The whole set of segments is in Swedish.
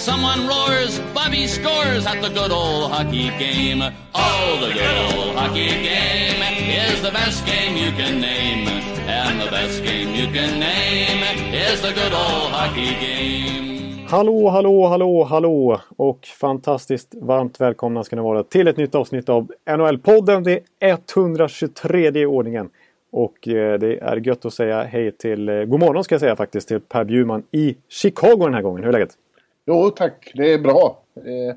Someone roars, Bobby scores at the good old hockey game. Oh, the good old hockey game is the best game you can name. And the best game you can name is the good old hockey game. Hallå, hallå, hallå, hallå och fantastiskt varmt välkomna ska ni vara till ett nytt avsnitt av NHL-podden. Det är 123 i ordningen. Och eh, det är gött att säga hej till, eh, god morgon ska jag säga faktiskt, till Per Bjurman i Chicago den här gången. Hur är läget? Jo tack, det är bra. Eh,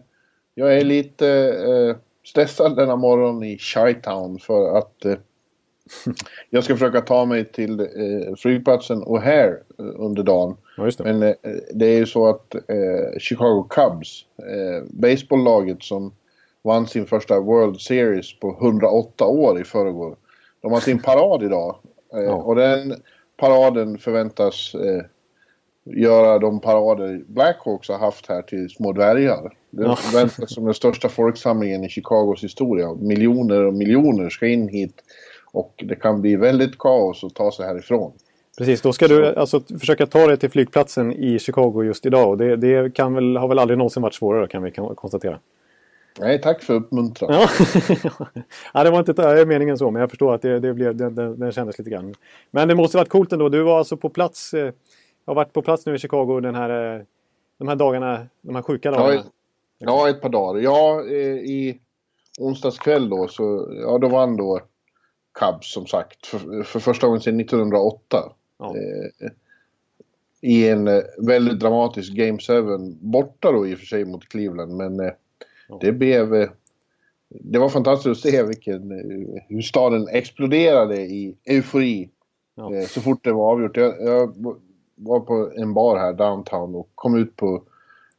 jag är lite eh, stressad denna morgon i Chi-Town för att eh, jag ska försöka ta mig till eh, flygplatsen O'Hare eh, under dagen. Ja, det. Men eh, det är ju så att eh, Chicago Cubs, eh, baseballlaget som vann sin första World Series på 108 år i förrgår. De har sin parad idag. Eh, Ja. Och den paraden förväntas eh, göra de parader Blackhawks har haft här till små dvärgar. Det Ja. förväntas som den största folksamlingen i Chicagos historia. Miljoner och miljoner ska in hit. Och det kan bli väldigt kaos att ta sig härifrån. Precis, då ska du alltså försöka ta dig till flygplatsen i Chicago just idag. Och det, det kan väl, har väl aldrig någonsin varit svårare kan vi konstatera. Nej, tack för uppmuntran. Ja, ja det var inte meningen så, men jag förstår att det, det blev, den, den, den kändes lite grann. Men det måste varit coolt ändå. Du var alltså på plats. Eh, har varit på plats nu i Chicago den här, eh, de här dagarna, de här sjuka dagarna. Ja, Ja, ett par dagar. Ja, eh, i onsdags kväll då så, ja då vann då Cubs som sagt för, för första gången sedan 1908. Ja. Eh, I en eh, väldigt dramatisk Game 7 borta då i och för sig mot Cleveland men eh, Ja. det blev det var fantastiskt att se vilken, hur staden exploderade i eufori Ja. eh, så fort det var avgjort. Jag, jag var på en bar här downtown och kom ut på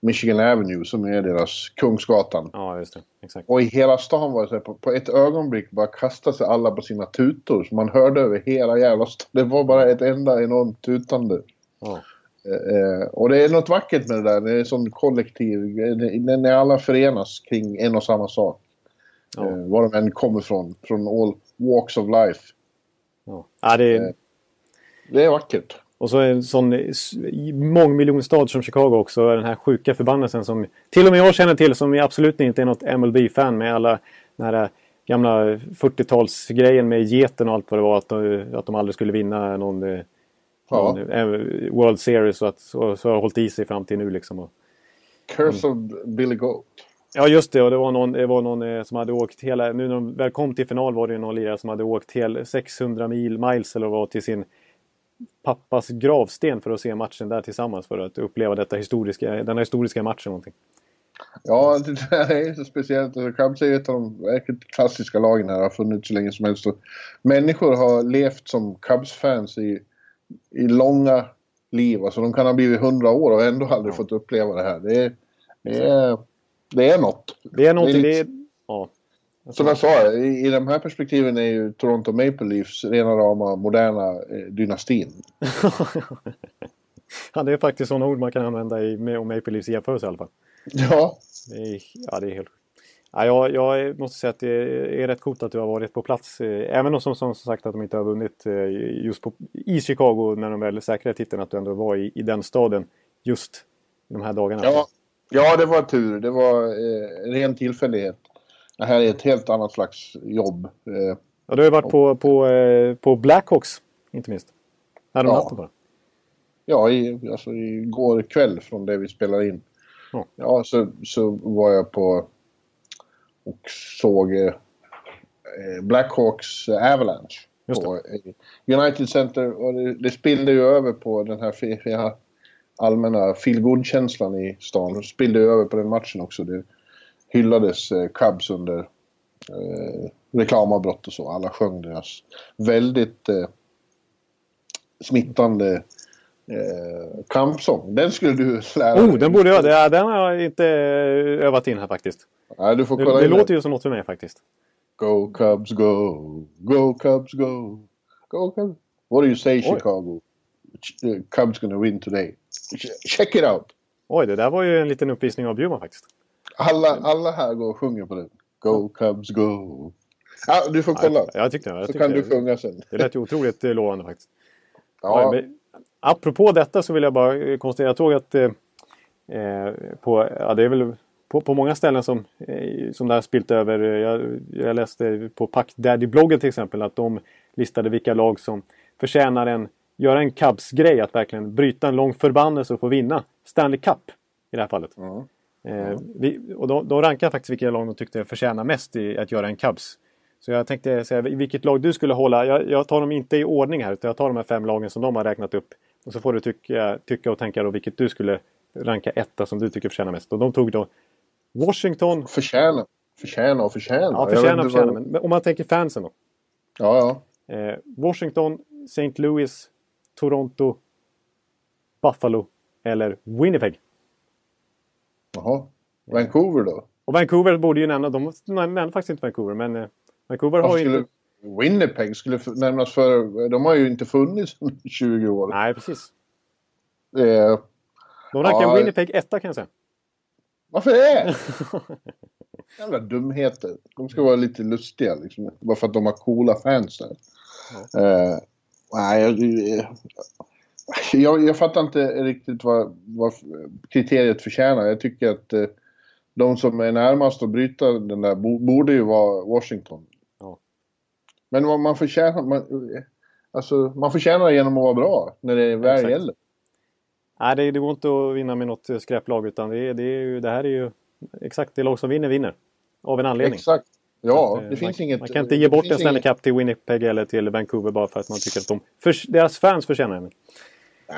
Michigan Avenue som är deras Kungsgatan. ja, just det. Exakt. Och i hela stan var det så här, på, på ett ögonblick bara kastade sig alla på sina tutor. Så man hörde över hela jävla stan. Det var bara ett enda enormt tutande. Ja. Eh, eh, och det är något vackert med det där. Det är en sån kollektiv, när, när alla förenas kring en och samma sak. Ja. Eh, var de än kommer från. Från all walks of life. Ja. Ja, det är, Eh. Det är vackert. Och så en sån s- mångmiljonstad som Chicago också. Den här sjuka förbannelsen som till och med jag känner till som absolut inte är något MLB-fan med alla den här gamla 40-talsgrejen med geten och allt vad det var. Att de, att de aldrig skulle vinna någon, eh, Ja. någon eh, World Series och att så, så har hållit i sig fram till nu liksom. Och, Curse of Billy Goat. Ja just det och det var någon, det var någon eh, som hade åkt hela, nu när de väl kom till final var det ju någon lirare som hade åkt hel 600 mil, miles eller vad till sin pappas gravsten för att se matchen där tillsammans för att uppleva detta historiska, denna historiska matchen. Någonting. Ja, det där är så speciellt. Cubs är ett av de verkligt klassiska lagen här. Har funnits så länge som helst. Människor har levt som Cubs-fans i, i långa liv. Alltså de kan ha blivit hundra år och ändå aldrig Ja. fått uppleva det här. Det är, det är, det är något. Det är någonting, Det det är är, ja. Som jag sa, i, i de här perspektiven är ju Toronto Maple Leafs rena rama moderna eh, dynastin. ja, det är faktiskt sådana ord man kan använda i, med, Maple Leafs jämförelse i alla fall. Ja, Det är, ja, det är helt ja, jag, jag måste säga att det är rätt coolt att du har varit på plats. eh, Även om som, som sagt att de inte har vunnit eh, just på, i Chicago när de väl säkrade titeln. Att du ändå var i, i den staden just de här dagarna. ja, ja, det var tur. Det var eh, ren tillfällighet. Det här är ett helt annat slags jobb. Eh, Ja, du har ju varit på, på, eh, på Blackhawks inte minst. Här Ja. bara. Ja, i, alltså igår kväll från det vi spelar in. Ja. Ja, så, så var jag på och såg eh, Blackhawks Avalanche på United Center. Och det, det spillde ju över på den här allmänna feelgood-känslan i stan. Det spillde ju över på den matchen också. Det hyllades eh, Cubs under eh, reklamavbrott och så. Alla sjöng deras väldigt eh, smittande eh, kampsång. Den skulle du lära Oh, den borde jag. Ja, den har jag inte eh, övat in här faktiskt. Nej, du får Det, kolla det in låter ju som något för mig faktiskt. Go Cubs go, go Cubs go, go Cubs. What do you say. Chicago? Ch- uh, Cubs gonna win today. Ch- Check it out! Oj, det där var ju en liten uppvisning av Bjurman faktiskt. Alla, alla här går och sjunger på den. Go Cubs go! Ja, du får kolla. Ja, jag tyckte det. Jag så tyckte kan du sjunga sen. Det lät ju otroligt eh, lovande faktiskt. Ja, men, apropå detta så vill jag bara eh, konstatera. Jag såg att eh, eh, på, ja, det är väl på, på många ställen som, eh, som det har spilt över. Jag, jag läste på Pack Daddy-bloggen till exempel att de listade vilka lag som förtjänar en, göra en Cubs-grej. Att verkligen bryta en lång förbannelse och få vinna Stanley Cup i det här fallet. Mm. Eh, vi, och de, de rankar faktiskt vilka lag de tyckte förtjänar mest i att göra en Cubs. Så jag tänkte säga vilket lag du skulle hålla. Jag, jag tar dem inte i ordning här utan jag tar de här fem lagen som de har räknat upp. Och så får du tycka, tycka och tänka då vilket du skulle ranka etta som du tycker förtjänar mest. Och de tog då Washington. Förtjäna. Förtjäna och förtjäna. Ja, förtjäna inte förtjänar. vad- Men, men om man tänker fansen då. Ja, ja. Eh, Washington, St. Louis, Toronto, Buffalo eller Winnipeg. Jaha. Vancouver då? Och Vancouver borde ju nämna. De nämnde faktiskt inte Vancouver men eh, Vancouver har ju skulle inte... Winnipeg skulle nämnas för... De har ju inte funnits i 20 år. Nej, precis. Eh, De rankar Ja. Winnipeg etta kan jag säga. varför det? Jävla dumheter. De ska vara lite lustiga liksom. Bara för att de har coola fans där. Eh, nej, jag, jag, jag fattar inte riktigt vad, vad kriteriet förtjänar. Jag tycker att eh, de som är närmast att bryta den där bo, borde ju vara Washington. Ja. Men vad man förtjänar... Man, alltså, man förtjänar genom att vara bra när det väl Exakt. gäller. Nej, det, det går inte att vinna med något skräplag utan det, är- det, är ju, det här är ju exakt det lag som vinner vinner. Av en anledning. Exakt. Ja, att, eh, det finns man, inget... Man kan inte ge det bort finns en Stanley Cup till Winnipeg eller till Vancouver bara för att man tycker att de, för, deras fans förtjänar den. Äh,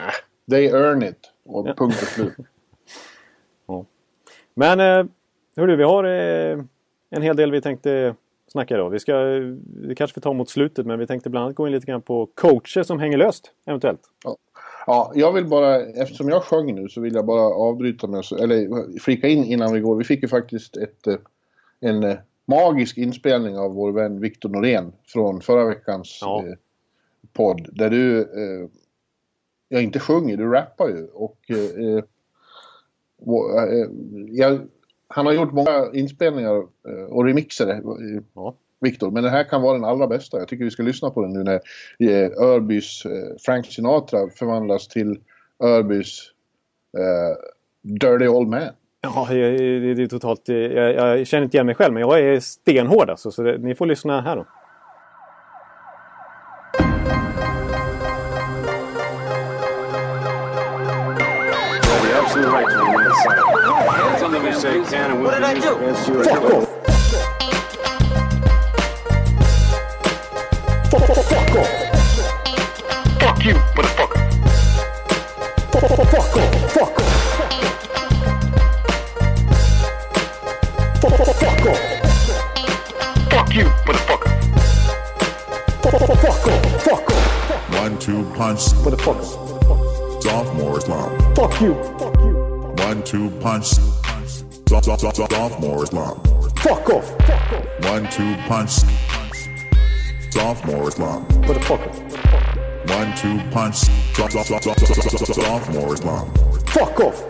they earn it. Och Ja. punkt och slut. Men eh, hörru, vi har eh, en hel del vi tänkte snacka idag. Vi, ska, vi kanske får ta mot slutet men vi tänkte bland annat gå in lite grann på coacher som hänger löst eventuellt. Ja, jag vill bara, eftersom jag sjöng nu så vill jag bara avbryta med, eller flika in innan vi går. Vi fick ju faktiskt ett, eh, en eh, magisk inspelning av vår vän Viktor Norén från förra veckans Ja. podd. Där du, jag inte sjunger, du rappar ju. Och eh, eh, vår- eh, jag, han har gjort många inspelningar eh, och remixer, eh, Ja. Viktor. Men den här kan vara den allra bästa. Jag tycker vi ska lyssna på den nu när Örbys Frank Sinatra förvandlas till Örbys Dirty Old Man. Ja, det, är totalt... Jag, jag känner inte igen mig själv men jag är stenhård alltså. Så det, ni får lyssna här då. Have the absolute right to remain silent. Hands on the You say can and will What did be I used do? against you. Fuck off! Sophomore slump. Fuck off. Fuck off. One two punch. Sophomore slump. What the fuck? One two punch. Sophomore slump. Fuck off.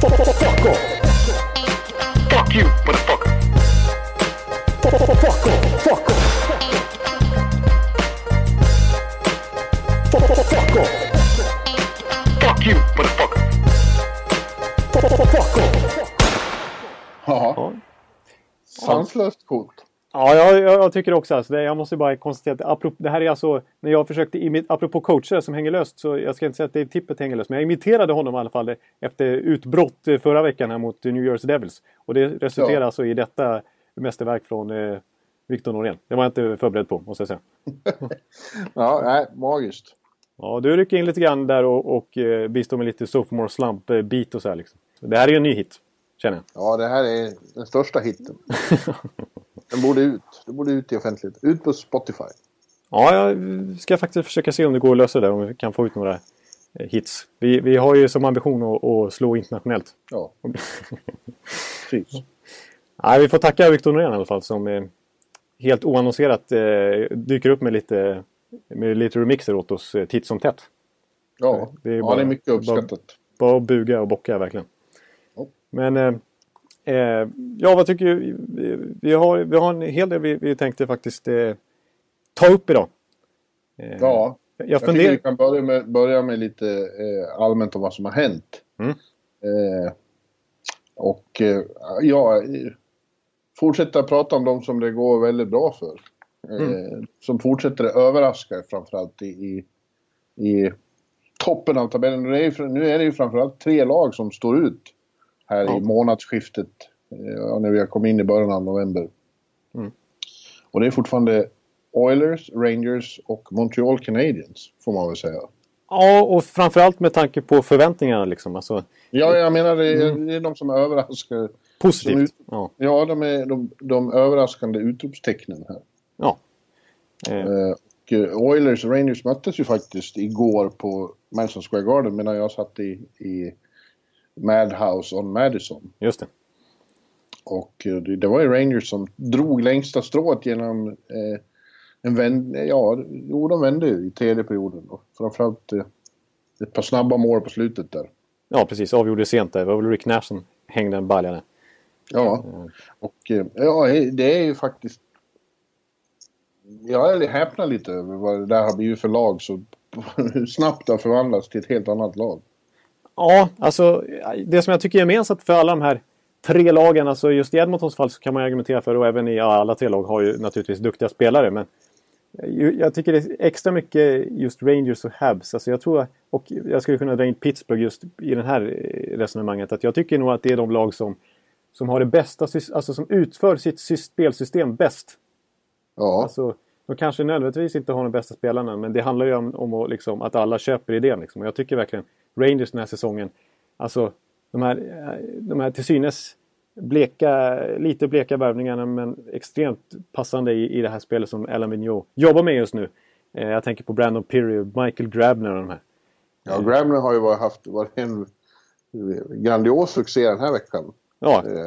Fuck off. Fuck off. Fuck you, motherfucker. Fuck off. Sanslöst coolt. Ja, jag, jag, tycker också alltså, det, Jag måste bara konstatera att apropå, det här är alltså när jag försökte imi- apropå coacher som hänger löst så jag ska inte säga att Dave Tippett hänger löst men jag imiterade honom i alla fall efter utbrott eh, förra veckan här mot New Jersey Devils. Och det resulterar Ja. alltså i detta mästerverk från eh, Victor Norén. Det var jag inte förberedd på måste jag säga. Ja, nej, magiskt. Ja, du rycker in lite grann där och, och eh, bistår med lite sophomore slump eh, och så här liksom. Det här är ju en ny hit, känner jag. Ja, det här är den största hitten. Den borde ut. Den borde ut i offentlighet. Ut på Spotify. Ja, jag ska faktiskt försöka se om det går att lösa det. Om vi kan få ut några eh, hits. Vi, vi har ju som ambition att, att slå internationellt. Ja. Precis. Nej, vi får tacka Victor Norén i alla fall som, eh, helt oannonserat eh, dyker upp med lite, med lite remixer åt oss titt som tätt. Ja, Det är ja bara- det är mycket bara- uppskattat. Bara att buga och bocka verkligen. Men eh, eh, ja, vad tycker du? Vi, har, vi har en hel del vi, vi tänkte faktiskt eh, ta upp idag. Eh, Ja, jag jag tycker funderar... vi kan börja med, börja med lite eh, allmänt om vad som har hänt. Mm. Eh, och ja, fortsätta prata om de som det går väldigt bra för. Mm. Som fortsätter överraska framförallt i, i, i toppen av tabellen. Det är, ju nu är det ju framförallt tre lag som står ut här Ja. i månadsskiftet. Ja, när vi har kommit in i början av november. Mm. Och det är fortfarande Oilers, Rangers och Montreal Canadiens, får man väl säga. Ja, och framförallt med tanke på förväntningarna liksom. Alltså, Ja, jag menar det är, Mm. det är de som överraskar. positivt. Som Ja. Ja, de är de, de överraskande utropstecknen här. ja. Eh, Eh, och eh, Oilers och Rangers möttes ju faktiskt igår på Madison Square Garden medan jag satt i, i Madhouse on Madison. just det. Och eh, det, var ju Rangers som drog längsta strået genom eh, en vänd... Ja, jo, de vände ju i tredje perioden. Och framförallt eh, ett par snabba mål på slutet där. Ja, precis. Avgjorde sent där. Det var väl Rick Nash som hängde en balja där. Ja, och eh, ja, det är ju faktiskt... Jag är häpnad lite över vad det där har blivit för lag. Så hur snabbt det har förvandlats till ett helt annat lag. Ja, alltså det som jag tycker är gemensamt för alla de här tre lagen, alltså just i Edmontons fall så kan man argumentera för, och även i ja, alla tre lag har ju naturligtvis duktiga spelare, men jag tycker det är extra mycket just Rangers och Habs. Alltså jag tror, och jag skulle kunna dra in Pittsburgh just i det här eh, resonemanget, att jag tycker nog att det är de lag som, som har det bästa, alltså som utför sitt sys- spelsystem bäst. Ja, Alltså, de kanske nödvändigtvis inte har de bästa spelarna, men det handlar ju om, om att, liksom, att alla köper idén. Liksom. Och jag tycker verkligen Rangers den här säsongen, alltså de här, eh, de här till synes bleka, lite bleka värvningarna, men extremt passande i, i det här spelet som Alan Vigneault jobbar med just nu. Eh, jag tänker på Brandon Pirry, Michael Grabner och de här. ja Grabner har ju varit, haft varit en grandios succé den här veckan. Ja, Eh,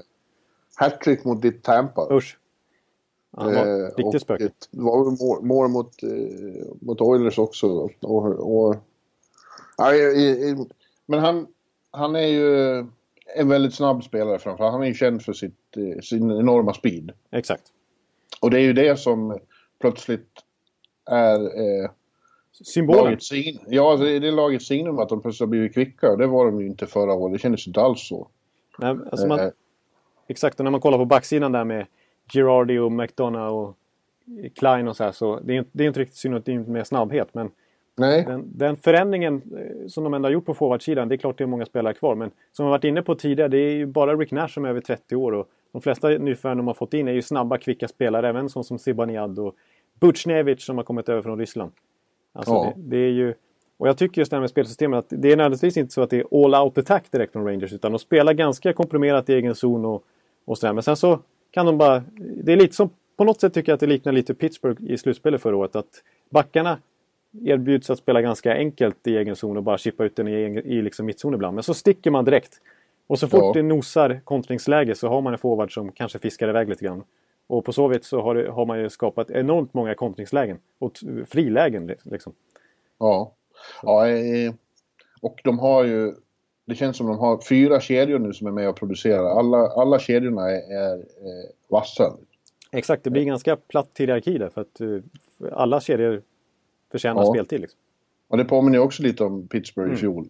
Hattrick mot ditt Tampa. usch. Han var Eh, riktigt och ett- Det var väl mål, mål mot, eh, mot Oilers också. Och, och, ja, men han, han är ju en väldigt snabb spelare framförallt. Han är ju känd för sitt, eh, sin enorma speed. Exakt. Och det är ju det som plötsligt är eh, Symbolen. Ja, alltså, det är lagets signum att de plötsligt har blivit kvicka. Det var de ju inte förra året. Det kändes inte alls så. Nej, alltså man, Eh, Exakt, och när man kollar på backsidan där med Girardi och McDonough och Klein och så här så det är, det är inte riktigt synonymt med snabbhet men nej. den, den förändringen eh, som de ändå har gjort på forwardsidan, det är klart det är många spelare kvar men som vi varit inne på tidigare, det är ju bara Rick Nash som är över 30 år och de flesta nyförvärv de har fått in är ju snabba, kvicka spelare, även sån som Zibanejad och Butjnevich som har kommit över från Ryssland. Alltså Ja. det, det är ju och jag tycker just det här med spelsystemet att det är nödvändigtvis inte så att det är all out attack direkt från Rangers utan de spelar ganska komprimerat i egen zon och, och sådär. Men sen så kan de bara... Det är lite som... På något sätt tycker jag att det liknar lite Pittsburgh i slutspelet förra året. Att backarna erbjuds att spela ganska enkelt i egen zon och bara chippa ut den i, i liksom mittzon ibland. Men så sticker man direkt. Och så fort Ja. det nosar kontringsläge så har man en forward som kanske fiskar iväg lite grann. Och på så vis så har, det, har man ju skapat enormt många kontringslägen. Och frilägen liksom. Ja. ja eh, och de har ju... Det känns som de har fyra kedjor nu som är med och producerar. Alla, alla kedjorna är, är eh, vassa. Exakt, det blir ganska platt hierarki där för att eh, alla kedjor förtjänar Ja. speltid. Liksom. Och det påminner också lite om Pittsburgh i fjol.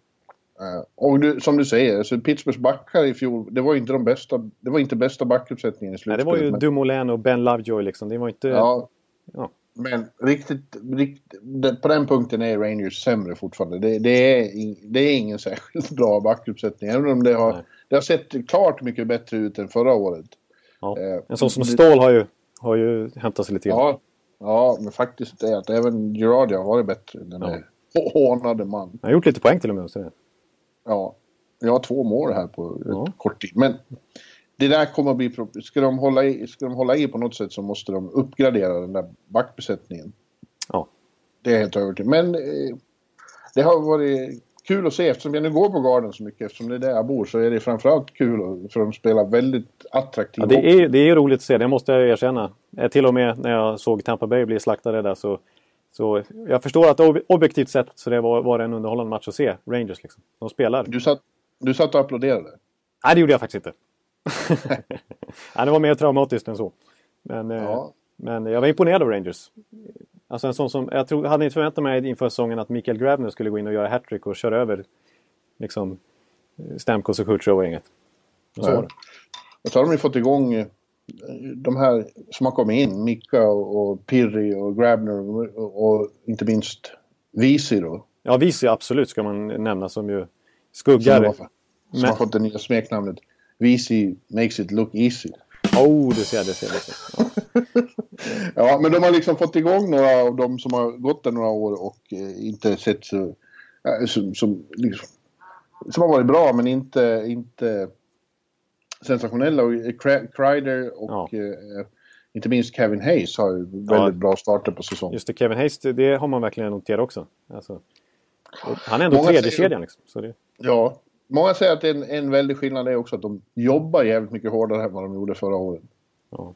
Eh, och du, som du säger, alltså Pittsburghs backar i fjol, det var inte de bästa, det var inte bästa backuppsättningen i Nej, slutspelet. det var ju men- Dumoulin och Ben Lovejoy liksom. Det var inte... Ja, Ja. men riktigt, riktigt på den punkten är Rangers sämre fortfarande. Det, det, är, det är ingen särskilt bra backuppsättning, även om det har, Nej. det har sett klart mycket bättre ut än förra året. Ja. Eh, En sån som Ståhl har ju, har ju hämtat sig lite grann. Ja, ja, men faktiskt är att även Girardi har varit bättre. Den Ja. hånade man. Han har gjort lite poäng till och med. Så. Ja, jag har två mål här på Ja. kort tid. Men det där kommer att bli... Ska de, hålla i, ska de hålla i på något sätt så måste de uppgradera den där backbesättningen. Ja. Det är jag helt övertygad Men eh, det har varit kul att se eftersom jag nu går på Garden så mycket, eftersom det är där jag bor, så är det framförallt kul för de spelar väldigt attraktiv Ja, det, är, det är roligt att se, det måste jag erkänna. Eh, till och med när jag såg Tampa Bay bli slaktade där så... Så jag förstår att ob objektivt sett så det var, var det en underhållande match att se Rangers. Liksom. De spelar. Du satt, du satt och applåderade. Nej, det gjorde jag faktiskt inte. Nej, det var mer traumatiskt än så. Men, eh, Ja. men jag var imponerad av Rangers. Alltså en sån som, jag tror, hade inte förväntat mig inför säsongen att Mikael Grabner skulle gå in och göra hattrick och köra över liksom, Stamkos och Kutjerov och så var det. Och så har de ju fått igång eh, de här som har kommit in. Mika och, och Pirri och Grabner och, och inte minst Visi då. Ja, Visi absolut ska man nämna som ju Som, skuggar. har, som Men- har fått det nya smeknamnet. Visi makes it look easy. Oh, det ser det ser jag. Ja. Ja, men de har liksom fått igång några av dem som har gått där några år och eh, inte sett så... eh, som, som, liksom, som har varit bra men inte, inte sensationella. Och eh, Kreider och Ja. eh, inte minst Kevin Hayes har ju väldigt Ja. bra starter på säsongen. Just det, Kevin Hayes, det- det har man verkligen noterat också. Alltså, han är ändå Många tredje säger- kedjan liksom. Så det, Ja, många säger att en, en väldig skillnad är också att de jobbar jävligt mycket hårdare än vad de gjorde förra året. ja.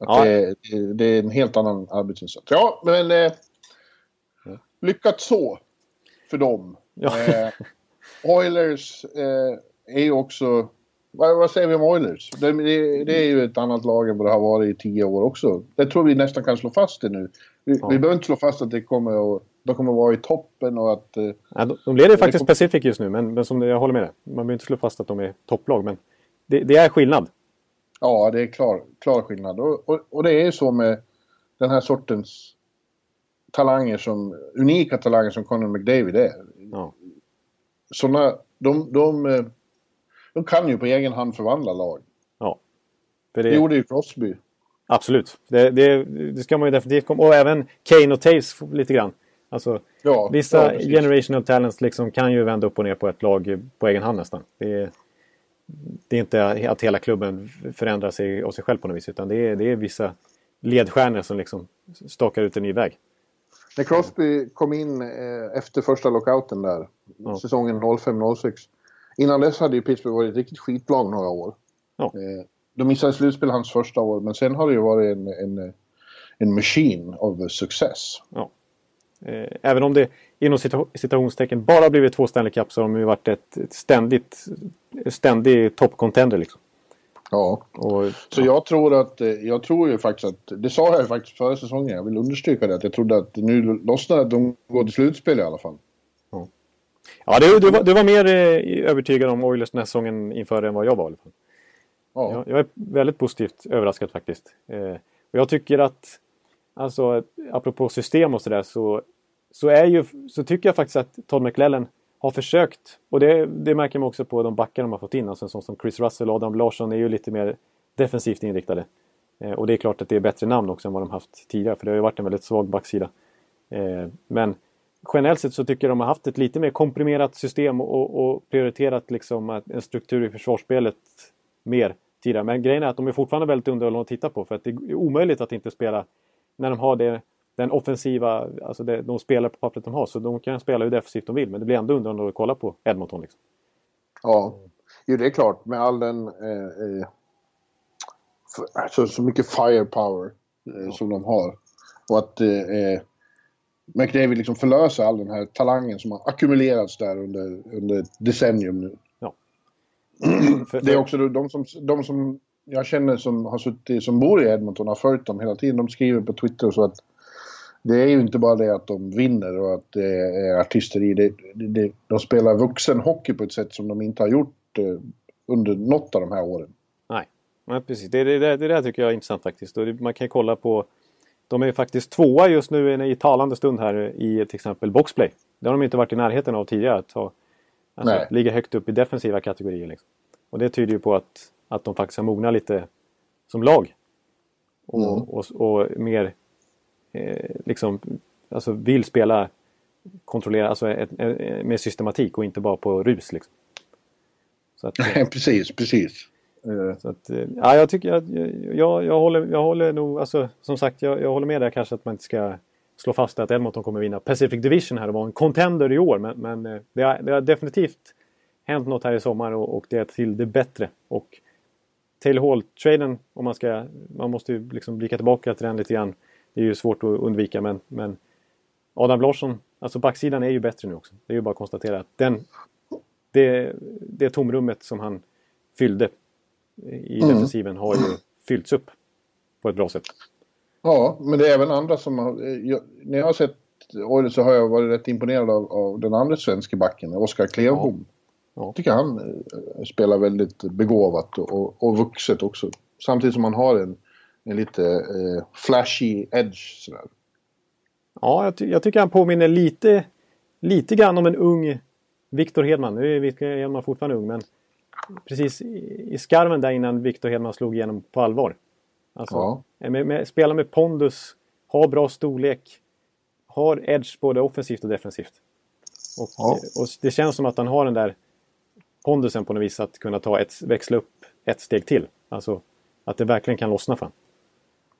Ja. det, det, det är en helt annan arbetsinsats. Ja, men eh, lyckat så för dem. Ja. Eh, Oilers eh, är ju också... Vad, vad säger vi om Oilers? Det, det, det är ju ett annat lag än vad det har varit i tio år också. Det tror vi nästan kan slå fast det nu. Vi, Ja. vi behöver inte slå fast att det kommer att, de kommer att vara i toppen och att... Eh, Ja, de, de leder faktiskt kom- Pacific just nu, men, men som jag håller med dig. Man behöver inte slå fast att de är topplag, men det, det är skillnad. Ja, det är klar, klar skillnad. Och, och, och det är ju så med den här sortens talanger som, unika talanger som Conor McDavid är. Ja. Såna, de, de, eh, de kan ju på egen hand förvandla lag. Ja. För Det det, gjorde ju Crosby. absolut. Det, det, det ska man ju definitivt komma Och även Kane och Taves lite grann. Alltså, Ja, vissa ja, generational talents liksom kan ju vända upp och ner på ett lag på egen hand nästan. Det är, det är inte att hela klubben förändrar sig av sig själv på något vis, utan det är, det är vissa ledstjärnor som liksom stakar ut en ny väg. När Crosby kom in eh, efter första lockouten där, Ja. säsongen 05-06. Innan dess hade ju Pittsburgh varit ett riktigt skitlag några år. Ja. Eh, de missade slutspel hans första år, men sen har det ju varit en, en, en machine of success. Ja. Eh, Även om det inom cita- citationstecken bara blivit två Stanley Cup så har de ju varit ett ständigt ständig toppcontender. Liksom. Ja. Och, Så jag tror att, eh, jag tror ju faktiskt att, det sa jag ju faktiskt förra säsongen, jag vill understryka det, att jag trodde att nu lossnar att de går till slutspel i alla fall. Ja, du, du, var, du var mer eh, övertygad om Oilers den här säsongen inför än vad jag var. I alla fall. Ja. Jag, jag är väldigt positivt överraskad faktiskt. Eh, och jag tycker att, alltså apropå system och sådär, så, så, är ju, så tycker jag faktiskt att Todd McLellan har försökt. Och det, det märker man också på de backar de har fått in. Alltså sån som Chris Russell och Adam Larsson är ju lite mer defensivt inriktade. Eh, och det är klart att det är bättre namn också än vad de haft tidigare. För det har ju varit en väldigt svag backsida. Eh, men generellt sett så tycker jag de har haft ett lite mer komprimerat system och, och prioriterat liksom en struktur i försvarsspelet mer tidigare. Men grejen är att de är fortfarande väldigt underhållande att titta på. För att det är omöjligt att inte spela när de har det, den offensiva, alltså det, de spelar på pappret de har. Så de kan spela hur defensivt de vill. Men det blir ändå underhållande att kolla på Edmonton. Liksom. Ja, jo det är klart med all den... Eh, eh, för, alltså, så mycket firepower eh, som de har. Och att eh, eh, McDavid liksom förlöser all den här talangen som har ackumulerats där under, under ett decennium nu. För, Det är också de, som, de som jag känner som har suttit, som bor i Edmonton har följt dem hela tiden. De skriver på Twitter och så att det är ju inte bara det att de vinner och att det är artisteri. Det, det, de spelar vuxenhockey på ett sätt som de inte har gjort eh, under något av de här åren. Nej, Nej precis. Det, det, det, det där tycker jag är intressant faktiskt. Och man kan kolla på... De är faktiskt tvåa just nu i talande stund här i till exempel boxplay. Det har de inte varit i närheten av tidigare. Att ha, alltså, Nej. ligga högt upp i defensiva kategorier. Liksom. Och det tyder ju på att, att de faktiskt har mognat lite som lag. Och, Mm. och, och mer eh, liksom, alltså vill spela kontrollera, alltså ett, ett, med systematik och inte bara på rus. Liksom. Att, eh, precis, precis. Eh, så att, eh, ja, jag tycker att jag, jag, jag, håller, jag håller nog, alltså, som sagt, jag, jag håller med där kanske att man inte ska slå fast att Edmonton kommer vinna Pacific Division här och vara en contender i år. Men, men eh, det, har, det har definitivt hänt något här i sommar och, och det är till det bättre. Och Taylor Hall-traden, om man ska... Man måste ju liksom blicka tillbaka till den lite grann. Det är ju svårt att undvika men, men Adam Larsson, alltså backsidan är ju bättre nu också. Det är ju bara att konstatera att den, det, det tomrummet som han fyllde i Mm. defensiven har ju fyllts upp på ett bra sätt. Ja, men det är även andra som har... eh, Jag, när jag har sett Oilers så har jag varit rätt imponerad av, av den andra svenska backen, Oskar Klevbom. Ja. Jag tycker han eh, spelar väldigt begåvat och, och, och vuxet också. Samtidigt som han har en, en lite eh, flashy edge sådär. Ja, jag, ty jag tycker han påminner lite, lite grann om en ung Viktor Hedman. Nu är Viktor Hedman fortfarande ung, men precis i, skarven där innan Viktor Hedman slog igenom på allvar. Alltså, Ja. med, med, spela med pondus, ha bra storlek, har edge både offensivt och defensivt. Och, Ja. och det känns som att han har den där pondusen på något vis att kunna ta ett, växla upp ett steg till. Alltså att det verkligen kan lossna för.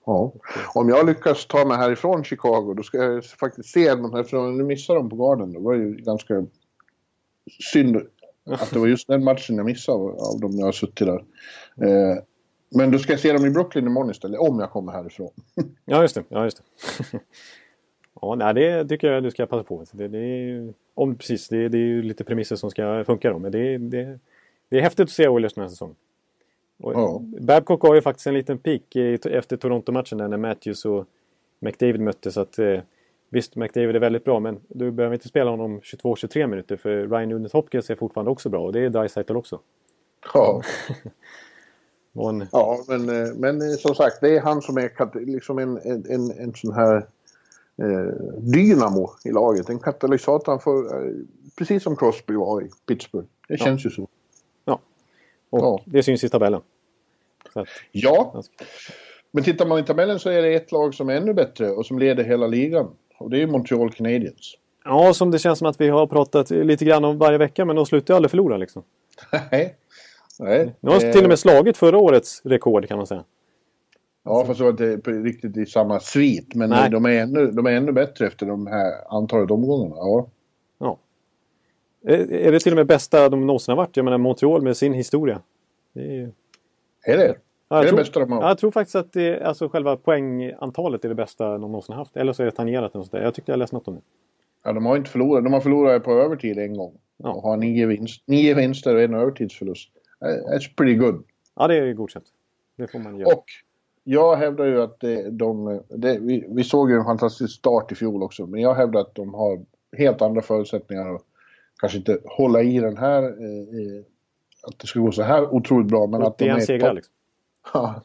Ja. Om jag lyckas ta mig härifrån Chicago då ska jag faktiskt se här, för nu missade de på garden. Det var ju ganska synd att det var just den matchen jag missade av, av dem jag har suttit där. Eh, men då ska jag se dem i Brooklyn imorgon istället, om jag kommer härifrån. Ja, just det. Ja, just det. ja, nej, det tycker jag du ska passa på. Det, det är, om, precis, det, det är ju lite premisser som ska funka då. Men det, det, det är häftigt att se Oilers den här säsongen. Och Ja. Babcock har ju faktiskt en liten peak efter Toronto-matchen där när Matthews och McDavid möttes. Så att, eh, visst, McDavid är väldigt bra men du behöver inte spela honom 22-23 minuter för Ryan Nunez Hopkins är fortfarande också bra och det är Dreisaitl också. Ja, en, ja men, eh, men eh, som sagt, det är han som är liksom en, en, en, sån här eh, dynamo i laget. En katalysator för, eh, precis som Crosby var i Pittsburgh. Det känns ju så. och Ja. det syns i tabellen. Att, Ja, men tittar man i tabellen så är det ett lag som är ännu bättre och som leder hela ligan. Och det är Montreal Canadiens. Ja, som det känns som att vi har pratat lite grann om varje vecka, men de slutar ju aldrig förlora liksom. Nej. Nej. Nu har de Eh, till och med slagit förra årets rekord kan man säga. Ja, fast det var inte riktigt i samma svit. Men Nej. de är, ännu, de är ännu bättre efter de här antalet omgångarna. Ja. Ja. Är är det till och med bästa de någonsin har varit? Jag menar Montreal med sin historia. Det är ju... Är det? Ja, jag, är det tror, bästa de har? ja, jag tror faktiskt att det, alltså själva poängantalet är det bästa de någonsin haft. Eller så är det tangerat. eller sånt där. Jag tyckte jag läste något om det. Ja, de har inte förlorat. De har förlorat på övertid en gång. Ja. Och har nio, vinst, nio vinster och en övertidsförlust. Eh, That's pretty good. Ja, det är godkänt. Det får man göra. Och jag hävdar ju att det, de... Det, vi, vi såg ju en fantastisk start i fjol också. Men jag hävdar att de har helt andra förutsättningar. Och kanske inte hålla i den här... Eh, eh, att det ska gå så här otroligt bra. Men att de 81 är topp- liksom. Ja,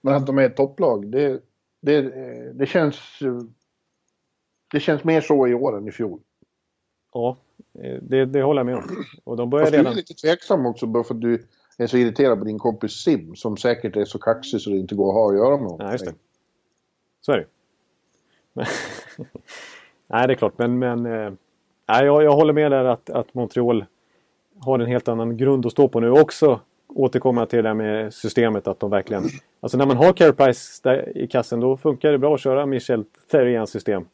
men att de är ett topplag, det, det, det känns... Det känns mer så i år än i fjol. Ja, eh, det, det håller jag med om. Och de börjar Fast du är redan... lite tveksam också bara för att du är så irriterad på din kompis Sim som säkert är så kaxig så det inte går att ha att göra med honom. Nej, just det. Så är det Men- Nej, det är klart. Men, men eh, nej, jag, jag håller med där att, att Montreal har en helt annan grund att stå på nu. Också återkomma till det där med systemet. Att de verkligen... Alltså när man har Care Price där i kassen då funkar det bra att köra Michel Therriens system.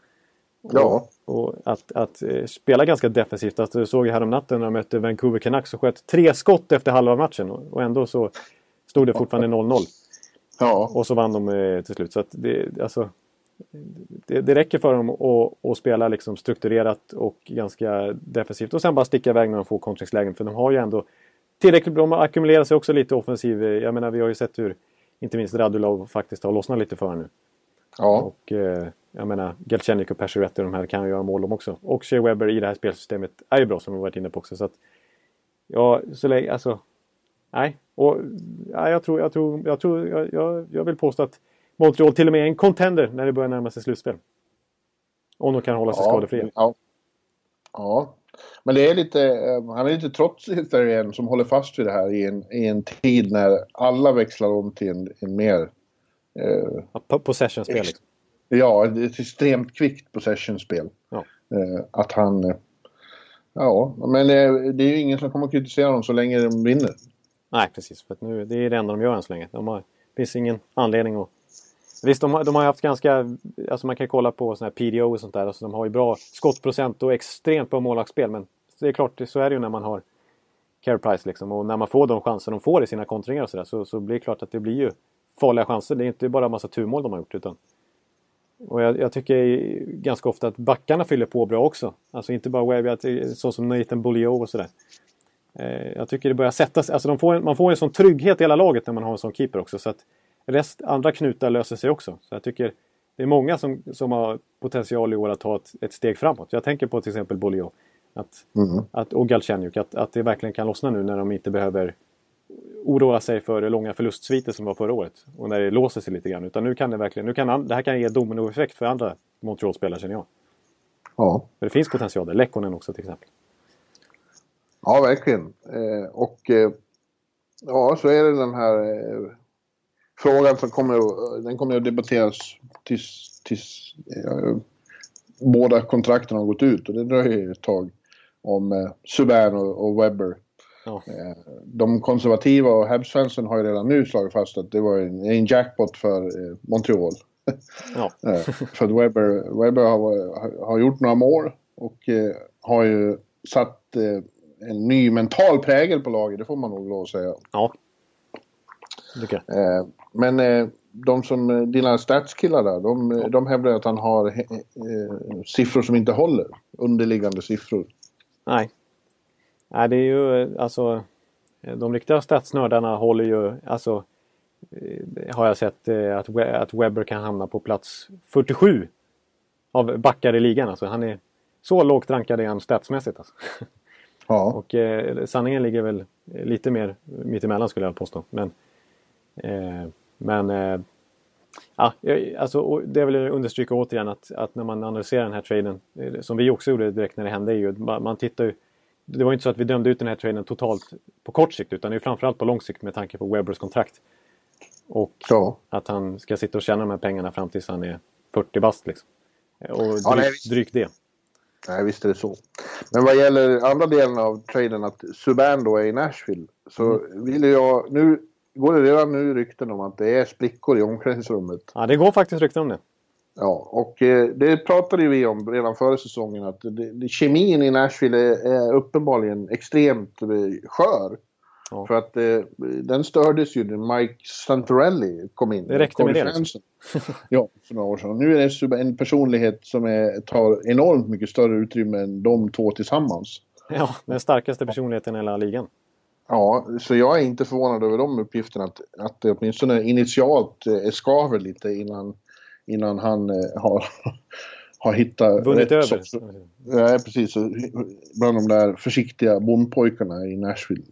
Ja, Och att, att eh, spela ganska defensivt. Alltså, jag såg ju härom natten när de mötte Vancouver Canucks och sköt tre skott efter halva matchen. Och, och ändå så stod det fortfarande 0-0. ja, Och så vann de eh, till slut. Så att det, alltså, det, det räcker för dem att, att spela liksom strukturerat och ganska defensivt. Och sen bara sticka iväg när de får kontringslägen. För de har ju ändå tillräckligt bra. De har ackumulerat sig också lite offensiv. Jag menar vi har ju sett hur inte minst Radulov faktiskt har lossnat lite för nu. ja. Och eh, jag menar Galchenyuk och Pacioretty de här kan ju göra mål de också. Och Shea Weber i det här spelsystemet är ju bra som vi varit inne på också. Så att, ja, så länge, alltså. Nej, och ja, jag tror, jag tror, jag tror, jag, jag, jag vill påstå att Montreal till och med är en contender när det börjar närma sig slutspel. Om de kan hålla sig skadefria. Ja. ja. Men det är lite, eh, han är lite trotsig där igen som håller fast vid det här i en, i en tid när alla växlar om till en, en mer eh, Possession-spel liksom. Ja, ett extremt kvickt possession-spel. Ja. Eh, att han... eh, Ja, men det är ju ingen som kommer att kritisera dem så länge de vinner. Nej, precis. För nu, det är det enda de gör än så länge. De har, det finns ingen anledning att... Visst, de har, de har haft ganska... Alltså man kan kolla på sådana här PDO och sånt där. Alltså de har ju bra skottprocent och extremt bra målvaktsspel. Men det är klart, så är det ju när man har care price liksom. Och när man får de chanser de får i sina kontringar och sådär så, så blir det klart att det blir ju farliga chanser. Det är inte bara en massa turmål de har gjort utan och jag, jag tycker ganska ofta att backarna fyller på bra också. Alltså inte bara Webby, så som Nathan Beaulieu och sådär. Eh, jag tycker det börjar sätta sig. Alltså de får en, man får en sån trygghet i hela laget när man har en sån keeper också. Så att rest, andra knutar löser sig också. Så jag tycker det är många som, som har potential i år att ta ett, ett steg framåt. Jag tänker på till exempel Beaulieu. Att, att, och Galchenyuk. Att, att det verkligen kan lossna nu när de inte behöver oroa sig för långa förlustsviter som var förra året. Och när det låser sig lite grann. Utan nu kan det verkligen, nu kan, an- det här kan ge dominoeffekt för andra Montreal-spelare känner jag. Ja, För det finns potential där. Lekkonen också till exempel. ja verkligen. Eh, och eh, ja, så är det den här eh, frågan som kommer, den kommer att debatteras tills, tills eh, båda kontrakten har gått ut och det dröjer ju ett tag om eh, Subban och, och Webber. Ja. Eh, de konservativa och Habs-fansen har ju redan nu slagit fast att det var en, en jackpot för eh, Montreal. Ja. Eh, för att Webber, Webber har, har gjort några mål och har ju satt en ny mental prägel på laget, det får man nog lov att säga. ja. Jag. Eh, men eh, de som, eh, dina statskillar där, de, eh, de hävdar att han har eh, siffror som inte håller. Underliggande siffror. Nej. Nej, det är ju alltså... De riktiga statsnördarna håller ju... Alltså, har jag sett att, We- att Webber kan hamna på plats 47 av backar i ligan. Alltså, han är så lågt rankad är han statsmässigt. Alltså. Ja. Och eh, sanningen ligger väl lite mer mittemellan skulle jag påstå. Men, men eh, ja, alltså, det vill jag understryka återigen att, att när man analyserar den här traden, eh, som vi också gjorde direkt när det hände, är ju, man, tittar ju det var ju inte så att vi dömde ut den här traden totalt på kort sikt utan det är framförallt på lång sikt med tanke på Webbers kontrakt. Och ja. att han ska sitta och tjäna de här pengarna fram tills han är 40 bast. Liksom. Och drygt, Ja, nej, drygt det. Nej, visst är det så. Men vad gäller andra delen av traden, att Subban då är i Nashville, så vill jag... Nu går det redan nu rykten om att det är sprickor i omklädningsrummet. Ja, det går faktiskt rykten om det. Ja, och eh, det pratade vi om redan före säsongen att det, det, kemin i Nashville är, är uppenbarligen extremt eh, skör. Ja. För att eh, den stördes ju när Mike Santorelli kom in. Det räckte med det, liksom. Ja, för några år sedan. Nu är det en personlighet som är, tar enormt mycket större utrymme än de två tillsammans. Ja, den starkaste personligheten i hela ligan. Ja, så jag är inte förvånad över de uppgifterna. Att, att det åtminstone initialt eh, skaver lite innan, innan han eh, har, har hittat Vunnit över. sorts- Ja, precis. Bland de där försiktiga bondpojkarna i Nashville.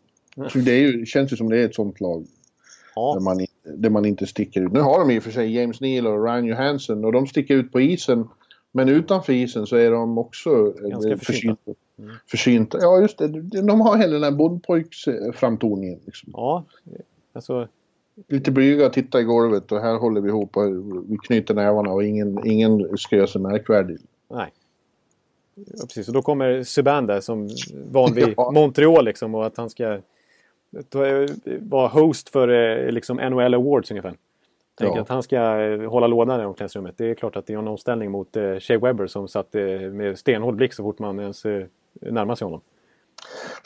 Så det är ju, känns ju som det är ett sånt lag där Ja, man, inte- där man inte sticker ut. Nu har de i och för sig James Neal och Ryan Johansson och de sticker ut på isen. Men utanför isen så är de också eh, Ganska försynta. försynta. försynta. Ja, just det. De har hela den här bondpojksframtoningen. Liksom. ja alltså, Lite blyga, titta i golvet och här håller vi ihop och vi knyter nävarna och ingen, ingen ska göra sig märkvärdig. nej. Ja, precis, och då kommer Subban där som van vid Ja. Montreal liksom och att han ska vara host för eh, liksom NHL Awards ungefär. Tänker Ja. att han ska eh, hålla lådan i omklädningsrummet. Det är klart att det är en omställning mot eh, Shea Webber som satt eh, med stenhård blick så fort man ens eh, närmar sig honom.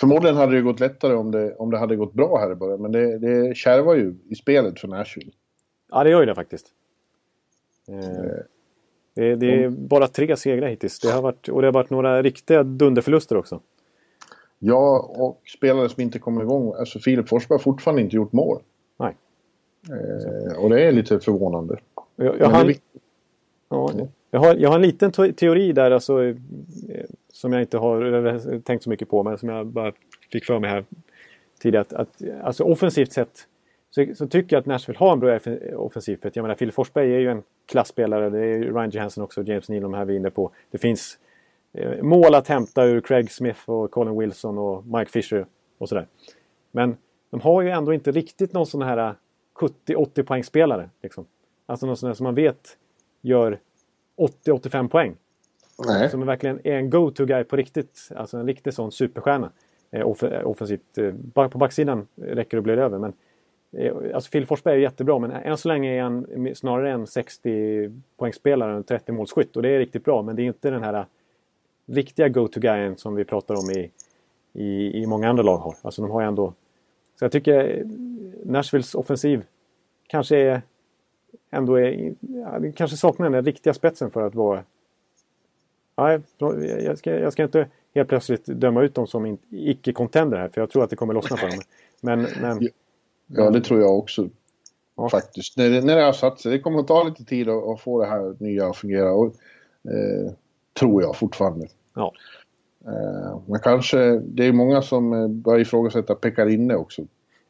Förmodligen hade det gått lättare om det, om det hade gått bra här i början men det, det kärvar ju i spelet för Nashville. Ja, det gör ju det faktiskt. Eh, det, det är bara tre segrar hittills. Det har varit, och det har varit några riktiga dunderförluster också. Ja, och spelare som inte kommer igång. Alltså Filip Forsberg har fortfarande inte gjort mål. Nej. Eh, och det är lite förvånande. Jag, jag, viktigt. ja, jag, har, jag har en liten te- teori där alltså, eh, som jag inte har tänkt så mycket på men som jag bara fick för mig här tidigare. Att, att, alltså offensivt sett så, så tycker jag att Nashville har en bra offensiv. För jag menar, Phil Forsberg är ju en klassspelare. Det är Ryan Johansson också, James Neal, de här vi är inne på. Det finns eh, mål att hämta ur Craig Smith och Colin Wilson och Mike Fisher och sådär. Men de har ju ändå inte riktigt någon sån här 70-80 poängspelare. Liksom. Alltså någon sån här som man vet gör 80-85 poäng. Nej. Som verkligen är en go-to-guy på riktigt. Alltså en riktig sån superstjärna. Eh, off offensivt. Eh, på backsidan räcker det att bli över. Men, eh, alltså Phil Forsberg är jättebra men än så länge är han snarare en 60 poängspelare än 30 målskytt. Och det är riktigt bra men det är inte den här riktiga go-to-guyen som vi pratar om i, i, i många andra lag har. Alltså de har ju ändå... Så jag tycker eh, Nashvilles offensiv kanske är... Ändå är... Ja, det kanske saknar den riktiga spetsen för att vara... De- jag ska, jag ska inte helt plötsligt döma ut dem som icke-contender här för jag tror att det kommer lossna för dem. Men, men Ja, det tror jag också. Ja. Faktiskt. När det, när det har satt sig. Det kommer att ta lite tid att, att få det här nya att fungera. Och, eh, tror jag fortfarande. ja. Eh, men kanske, det är många som eh, börjar ifrågasätta Pekarinne också.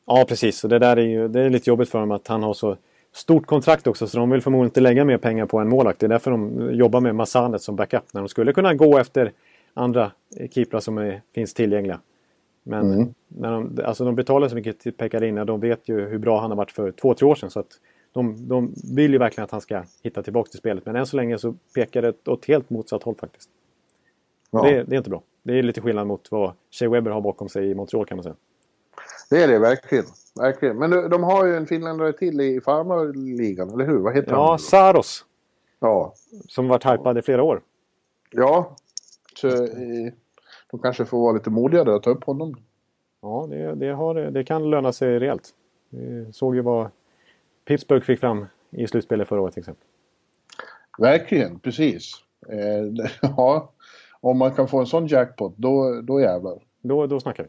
Ja, precis. Och det där är ju det är lite jobbigt för dem att han har så stort kontrakt också. Så de vill förmodligen inte lägga mer pengar på en målvakt. Det är därför de jobbar med Massanet som backup. När de skulle kunna gå efter andra keeprar som är, finns tillgängliga. Men Mm. när de, alltså de betalar så mycket till Pekarina. De vet ju hur bra han har varit för två, tre år sedan. Så att de, de vill ju verkligen att han ska hitta tillbaka till spelet. Men än så länge så pekar det åt helt motsatt håll faktiskt. Ja, Det, det är inte bra. Det är lite skillnad mot vad Shea Weber har bakom sig i Montreal kan man säga. Det är det verkligen. verkligen. Men de, de har ju en finländare till i farmarligan, eller hur? Vad heter Ja, han? Saros. Ja. Som varit hypad i flera år. Ja. Så, eh, de kanske får vara lite modigare att ta upp honom. Ja, det, det, har, det kan löna sig rejält. Vi såg ju vad Pittsburgh fick fram i slutspelet förra året till exempel. Verkligen, precis. Eh, ja, om man kan få en sån jackpot, då, då jävlar. Då, då snackar vi.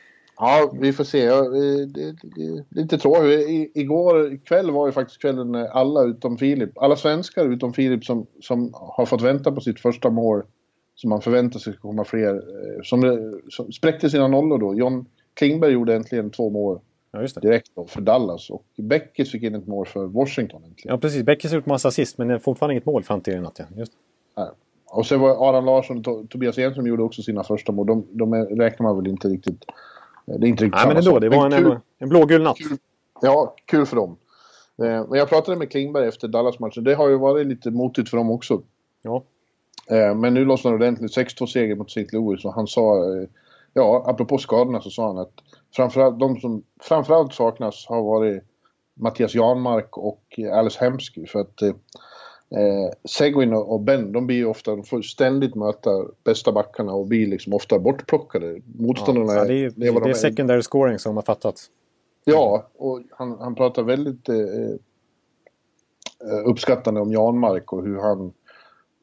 Ja, vi får se. Det, lite tråkigt. Igår kväll var ju faktiskt kvällen när alla utom Filip, alla svenskar utom Filip som, som har fått vänta på sitt första mål, som man förväntar sig ska komma fler, eh, som, som spräckte sina nollor då. John Klingberg gjorde äntligen två mål Ja, direkt då för Dallas och Beckis fick in ett mål för Washington äntligen. Ja, precis. Beckis har gjort massa assist, men det är fortfarande inget mål fram till i natt. Ja. Just. Ja. Och sen var Aron Larsson och To- Tobias Enström gjorde också sina första mål. De, de räknar man väl inte riktigt... Det är inte riktigt Nej, men ändå. Det var en, kul, en, blågul natt. kul, Ja, kul för dem. Eh, Men jag pratade med Klingberg efter Dallas-matchen. Det har ju varit lite motigt för dem också. Ja. Eh, Men nu lossnade det ordentligt. 6-2 seger mot St. Louis. Och han sa... eh, Ja, apropå skadorna så sa han att framförallt, de som framförallt saknas har varit Mattias Janmark och Alice Hemsky. För att eh, Seguin och Ben, de blir ju ofta, de får ständigt möta bästa backarna och blir liksom ofta bortplockade. Motståndarna Ja, det är, det är det de är secondary scoring som har fattats. Ja, och han, han pratar väldigt eh, eh, uppskattande om Janmark och hur han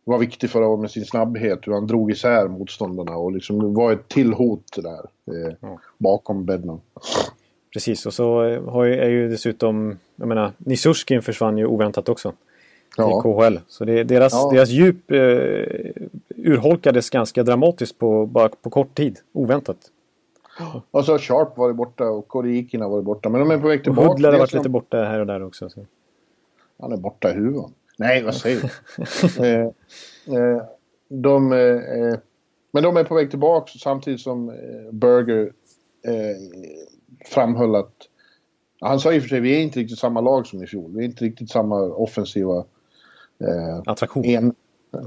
var viktig förra året med sin snabbhet, hur han drog isär motståndarna och liksom var ett till hot där eh, Ja. bakom Bednan. Precis, och så eh, har ju, är ju dessutom... Jag menar, Nisurskin försvann ju oväntat också. Ja, KHL. Så det, deras, Ja. deras djup eh, urholkades ganska dramatiskt på, bara på kort tid. Oväntat. och så har Sharp varit borta och Korikina har varit borta. Men de är på väg tillbaka. Hudler har varit som- lite borta här och där också. Så. Han är borta i huvudet. Nej, vad säger du? eh, eh, de, eh, eh, men de är på väg tillbaka samtidigt som eh, Berger eh, framhöll att... Han sa i och för sig vi är inte riktigt samma lag som i fjol. Vi är inte riktigt samma offensiva... Eh, Attraktion. en,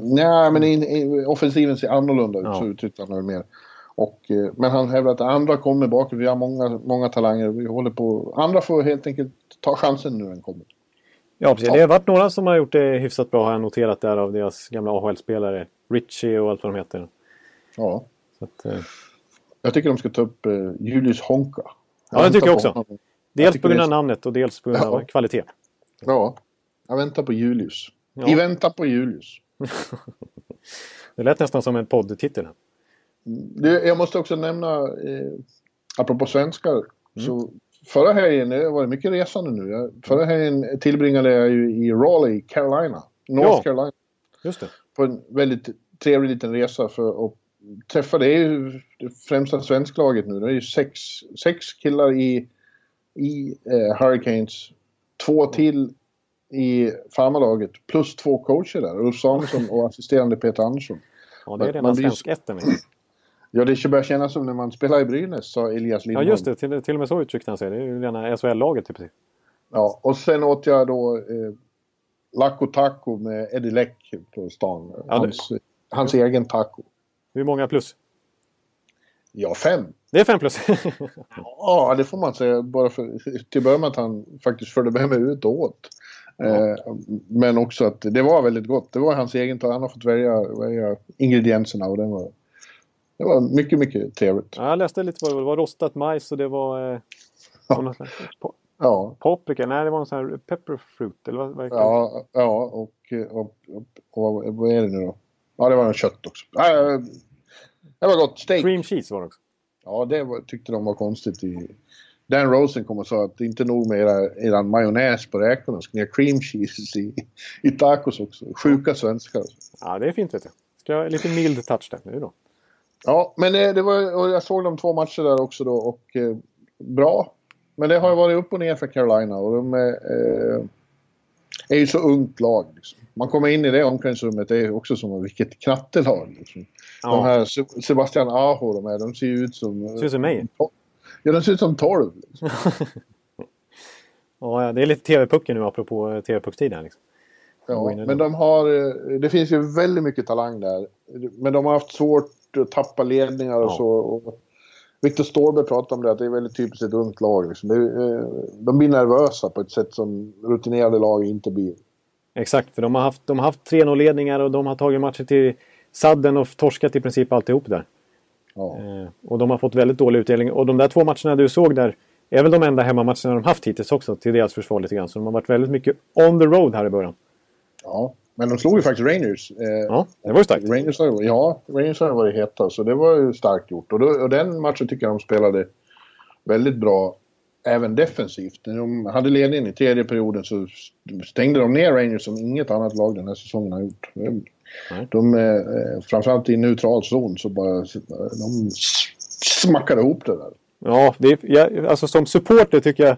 nej, men in, in, offensiven ser annorlunda ut, Ja. så uttryckte han mer. Och, eh, men han hävdar att andra kommer bakåt. Vi har många, många talanger. Vi håller på... Andra får helt enkelt ta chansen nu när den kommer. Ja, precis. Ja. Det har varit några som har gjort det hyfsat bra har jag noterat där av deras gamla AHL-spelare. Richie och allt vad de heter. Ja. Att, eh, Jag tycker de ska ta upp eh, Julius Honka. Ja, det tycker jag också. honom. dels tycker på grund av namnet och dels på grund av Ja. kvalitet. Ja, jag väntar på Julius. Ja. I väntan på Julius. Det lät nästan som en poddtitel. Jag måste också nämna, eh, apropå svenskar, Mm. så förra helgen, det varit mycket resande nu. Jag, förra helgen tillbringade jag ju i Raleigh, Carolina. North Ja. Carolina. Just det. På en väldigt trevlig liten resa för att träffa, det är ju det främsta svensklaget nu. Det är ju sex, sex killar i, i eh, Hurricanes. Två till i farmarlaget plus två coacher där. Ulf Samuelsson och assisterande Peter Andersson. Ja, det är redan man blir-. Ja, det börjar kännas som när man spelar i Brynäs, sa Elias Ja, Lindholm. just det. Till, till och med så uttryckte han sig. Det är ju rena SHL-laget i princip. Ja, och sen åt jag då eh, Laco Taco med Eddie Leck på stan. Ja, det- Hans, hans egen taco. Hur många plus? Ja, fem. Det är fem plus. Ja, det får man säga. Bara för, till att börja med att han faktiskt följde med mig ut och åt. Eh, men också att det var väldigt gott. Det var hans egen. Han har fått välja, välja ingredienserna och den var, det var mycket, mycket trevligt. ja, jag läste lite vad det var. Det var rostat majs och det var... Eh, Ja. po- Ja, paprika. Nej, det var en sån här pepperfruit. Eller vad, vad ja, ja och, och, och, och vad är det nu då? Ja, det var en kött också. Ja, det var gott. Steak. Cream cheese var det också. Ja, det var, tyckte de var konstigt. I... Dan Rosen kom och sa att det inte nog med era, era majonnäs på räkorna. Ska ni ha cream cheese i, i tacos också? Sjuka svenskar. Ja, det är fint vet du. Ska lite mild touch där. Är bra. Ja, men det, det var, jag såg de två matcher där också då och eh, bra. Men det har ju varit upp och ner för Carolina och de är, eh, är ju så ungt lag. Liksom. Man kommer in i det omklädningsrummet, det är också som vilket knattelag. Liksom. Ja. De här Se- Sebastian Aho, de, här, de ser ju ut som... Ser ut som mig. Ja, de ser ut som 12. Liksom. Ja, det är lite TV-pucken nu apropå TV-puckstid här. Liksom. Ja, men de har... eh, Det finns ju väldigt mycket talang där. Men de har haft svårt att tappa ledningar och Ja. så. Och Viktor Ståhlberg pratade om det, att det är väldigt typiskt ett ungt lag. Liksom. Eh, de blir nervösa på ett sätt som rutinerade lag inte blir. Exakt, för de har haft, de har haft 3-0-ledningar och de har tagit matcher till sadden och torskat i princip alltihop där. Ja. Eh, och de har fått väldigt dålig utdelning. Och de där två matcherna du såg där är väl de enda hemmamatcherna de haft hittills också till deras försvar lite grann. Så de har varit väldigt mycket on the road här i början. ja. Men de slog ju faktiskt Rangers. Eh, Ja, det var ju starkt. Rangers har, ja, Rangers har varit heta, så det var ju starkt gjort. Och, då, och den matchen tycker jag de spelade väldigt bra, även defensivt. När de hade ledningen i tredje perioden så stängde de ner Rangers som inget annat lag den här säsongen har gjort. De, de eh, framförallt i neutral zon så bara de smackade ihop det där. Ja, det är, jag, alltså som supporter tycker jag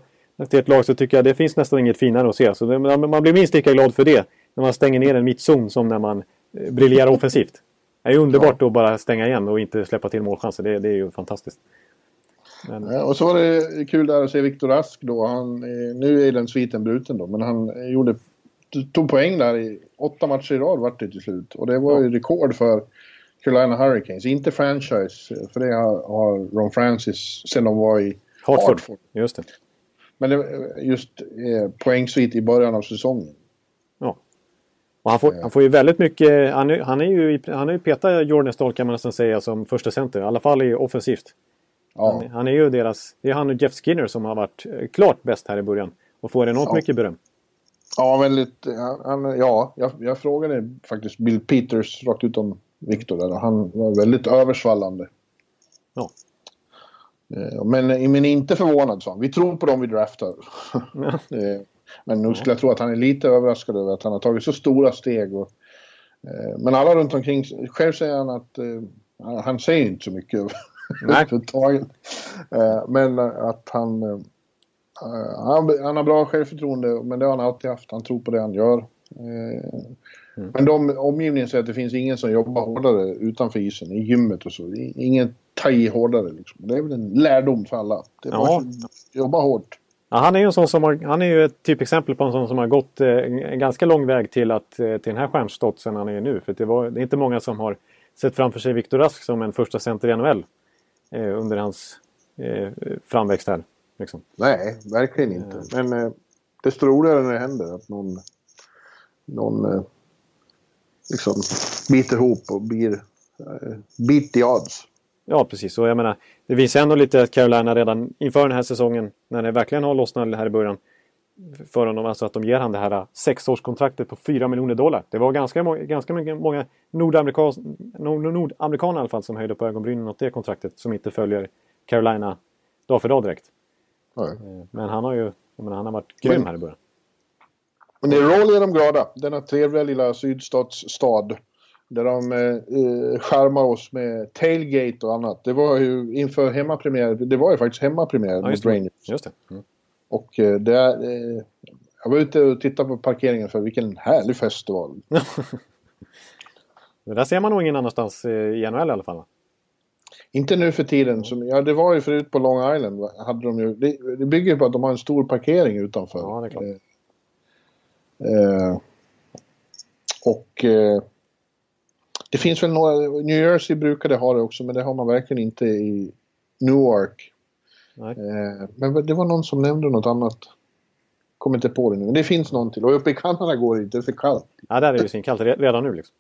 till ett lag så tycker jag det finns nästan inget finare att se. Så det, man blir minst lika glad för det när man stänger ner en mittzon som när man eh, briljerar offensivt. Det är ju underbart att bara stänga igen och inte släppa till målchanser. Det, det är ju fantastiskt. Men, Ja, och så var det kul där att se Viktor Rask då. Han, eh, nu är den sviten bruten då, men han eh, gjorde, tog poäng där i åtta matcher i rad vart det till slut. Och det var ju rekord för Carolina Hurricanes. Inte franchise, för det har, Ron Francis sen de var i Hartford. Hartford. Just det. Men det, just eh, poängsvit i början av säsongen. Ja. Och han, får, han får ju väldigt mycket... Han är, han är ju, han är ju petat Jordan Stahl kan man nästan säga som första center. I alla fall i offensivt. Ja, Han, han är ju deras... Det är han och Jeff Skinner som har varit eh, klart bäst här i början. Och får enormt Ja. mycket beröm. Ja väldigt... Han, ja, jag, jag frågade faktiskt Bill Peters rakt ut om Viktor där och han var väldigt översvallande. Ja. Eh, Men, men inte förvånad sa han. Vi tror på dem vi draftar. Eh, Men nu skulle jag tro att han är lite överraskad över att han har tagit så stora steg. Och, eh, men alla runt omkring, själv säger han att han säger inte så mycket Nej. överhuvudtaget. Men att han, han, han har bra självförtroende, men det har han alltid haft. Han tror på det han gör. Eh, Men de, omgivningen säger att det finns ingen som jobbar hårdare utanför isen, i gymmet och så. Ingen tar i hårdare. Liksom. Det är väl en lärdom för alla. Det är Ja. jobba hårt. Ja, han är ju en sån som har, han är ju ett typexempel på en sån som har gått eh, en, en ganska lång väg till, att, eh, till den här stjärnstotsen han är nu. För det, var, det är inte många som har sett framför sig Viktor Rask som en första center i NHL. Eh, under hans eh, framväxt här. Liksom. Nej, verkligen inte. Men eh, desto roligare när det händer att någon, någon eh, liksom biter ihop och blir eh, beat the odds. Ja, precis. Och jag menar, det visar ändå lite att Carolina redan inför den här säsongen, när det verkligen har lossnat här i början, för honom, alltså att de ger han det här eh, sexårskontraktet på 4 miljoner dollar. Det var ganska, må- ganska många nordamerikan, nord, nordamerikaner i alla fall som höjde på ögonbrynen åt det kontraktet som inte följer Carolina dag för dag direkt. Nej. Eh, Men han har ju, menar, han har varit grym Men- här i början. Men i Raleigh är de glada. Denna trevliga lilla sydstatsstad. Där de eh, skärmar oss med tailgate och annat. Det var ju inför hemmapremiär. Det var ju faktiskt hemmapremiär Ja, mot. Rangers. Just det. Mm. Och eh, det är, eh, jag var ute och tittade på parkeringen för vilken härlig fest det där ser man nog ingen annanstans eh, i NHL i alla fall. Inte nu för tiden. Som, ja, det var ju förut på Long Island. va, Hade de ju, det, det bygger på att de har en stor parkering utanför. Ja, det är klart. Eh, eh, och eh, det finns väl några, New Jersey brukade ha det också men det har man verkligen inte i Newark. Eh, men det var någon som nämnde något annat. Kommer inte på det nu. Men det finns någon till. Och uppe i Kanada går det inte, det är för kallt. Ja, där är det ju svinkallt re- redan nu liksom.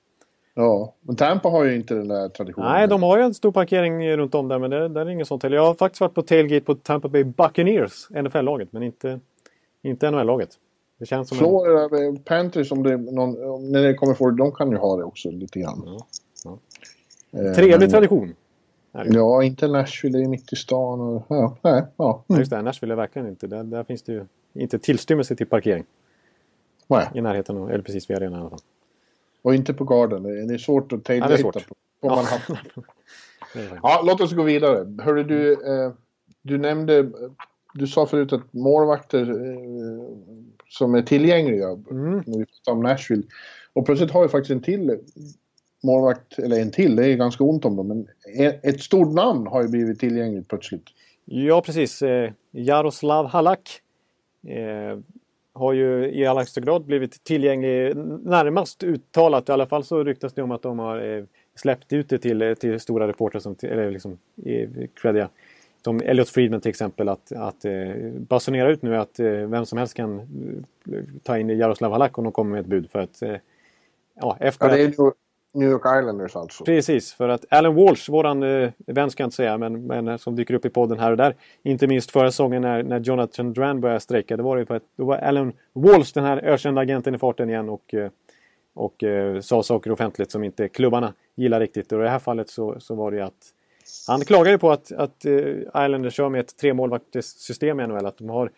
Ja, men Tampa har ju inte den där traditionen. Nej, de har ju en stor parkering runt om där men det, där är inget sånt heller. Jag har faktiskt varit på tailgate på Tampa Bay Buccaneers, NFL-laget, men inte, inte NHL-laget. Det känns som en... Florida eh, Panthers, om det någon, när det kommer för de kan ju ha det också lite grann. Ja, ja. Eh, Trevlig men- tradition. Ja, inte Nashville, det är mitt i stan. Och, ja, nej, ja. Ja, Mm. Just det, Nashville är verkligen inte. Där, där finns det ju inte tillstymmelse till parkering nej. i närheten, av- eller precis vid arenan i alla fall. Och inte på Garden. Det är svårt att Ja, tailgata svårt. på. Det faktiskt. Ja, låt oss gå vidare. Hörru, du, eh, du nämnde... Du sa förut att målvakter eh, som är tillgängliga, Mm. när vi pratade om Nashville. Och plötsligt har vi faktiskt en till målvakt, eller en till, det är ganska ont om dem, men e- ett stort namn har ju blivit tillgängligt plötsligt. Ja, precis. Eh, Jaroslav Halak eh, har ju i allra högsta grad blivit tillgänglig, närmast uttalat. I alla fall så ryktas det om att de har eh, släppt ut det till, eh, till stora reportrar som eller liksom creddiga. Som Elliot Friedman till exempel att, att eh, basunera ut nu att vem som helst kan ta in Jaroslav Halak om de kommer med ett bud för att ja, efter Ja, det är att- New- York Islanders alltså. Precis, för att Alan Walsh, våran eh, vän ska jag inte säga, men, men eh, som dyker upp i podden här och där. Inte minst förra säsongen när, när Jonathan Duran började strejka. Det var ju för att då var Alan Walsh, den här ökända agenten i farten igen och, eh, och eh, sa saker offentligt som inte klubbarna gillar riktigt. Och i det här fallet så, så var det ju att han klagade på att, att eh, Islanders kör med ett tremålvaktssystem i NHL. Att de har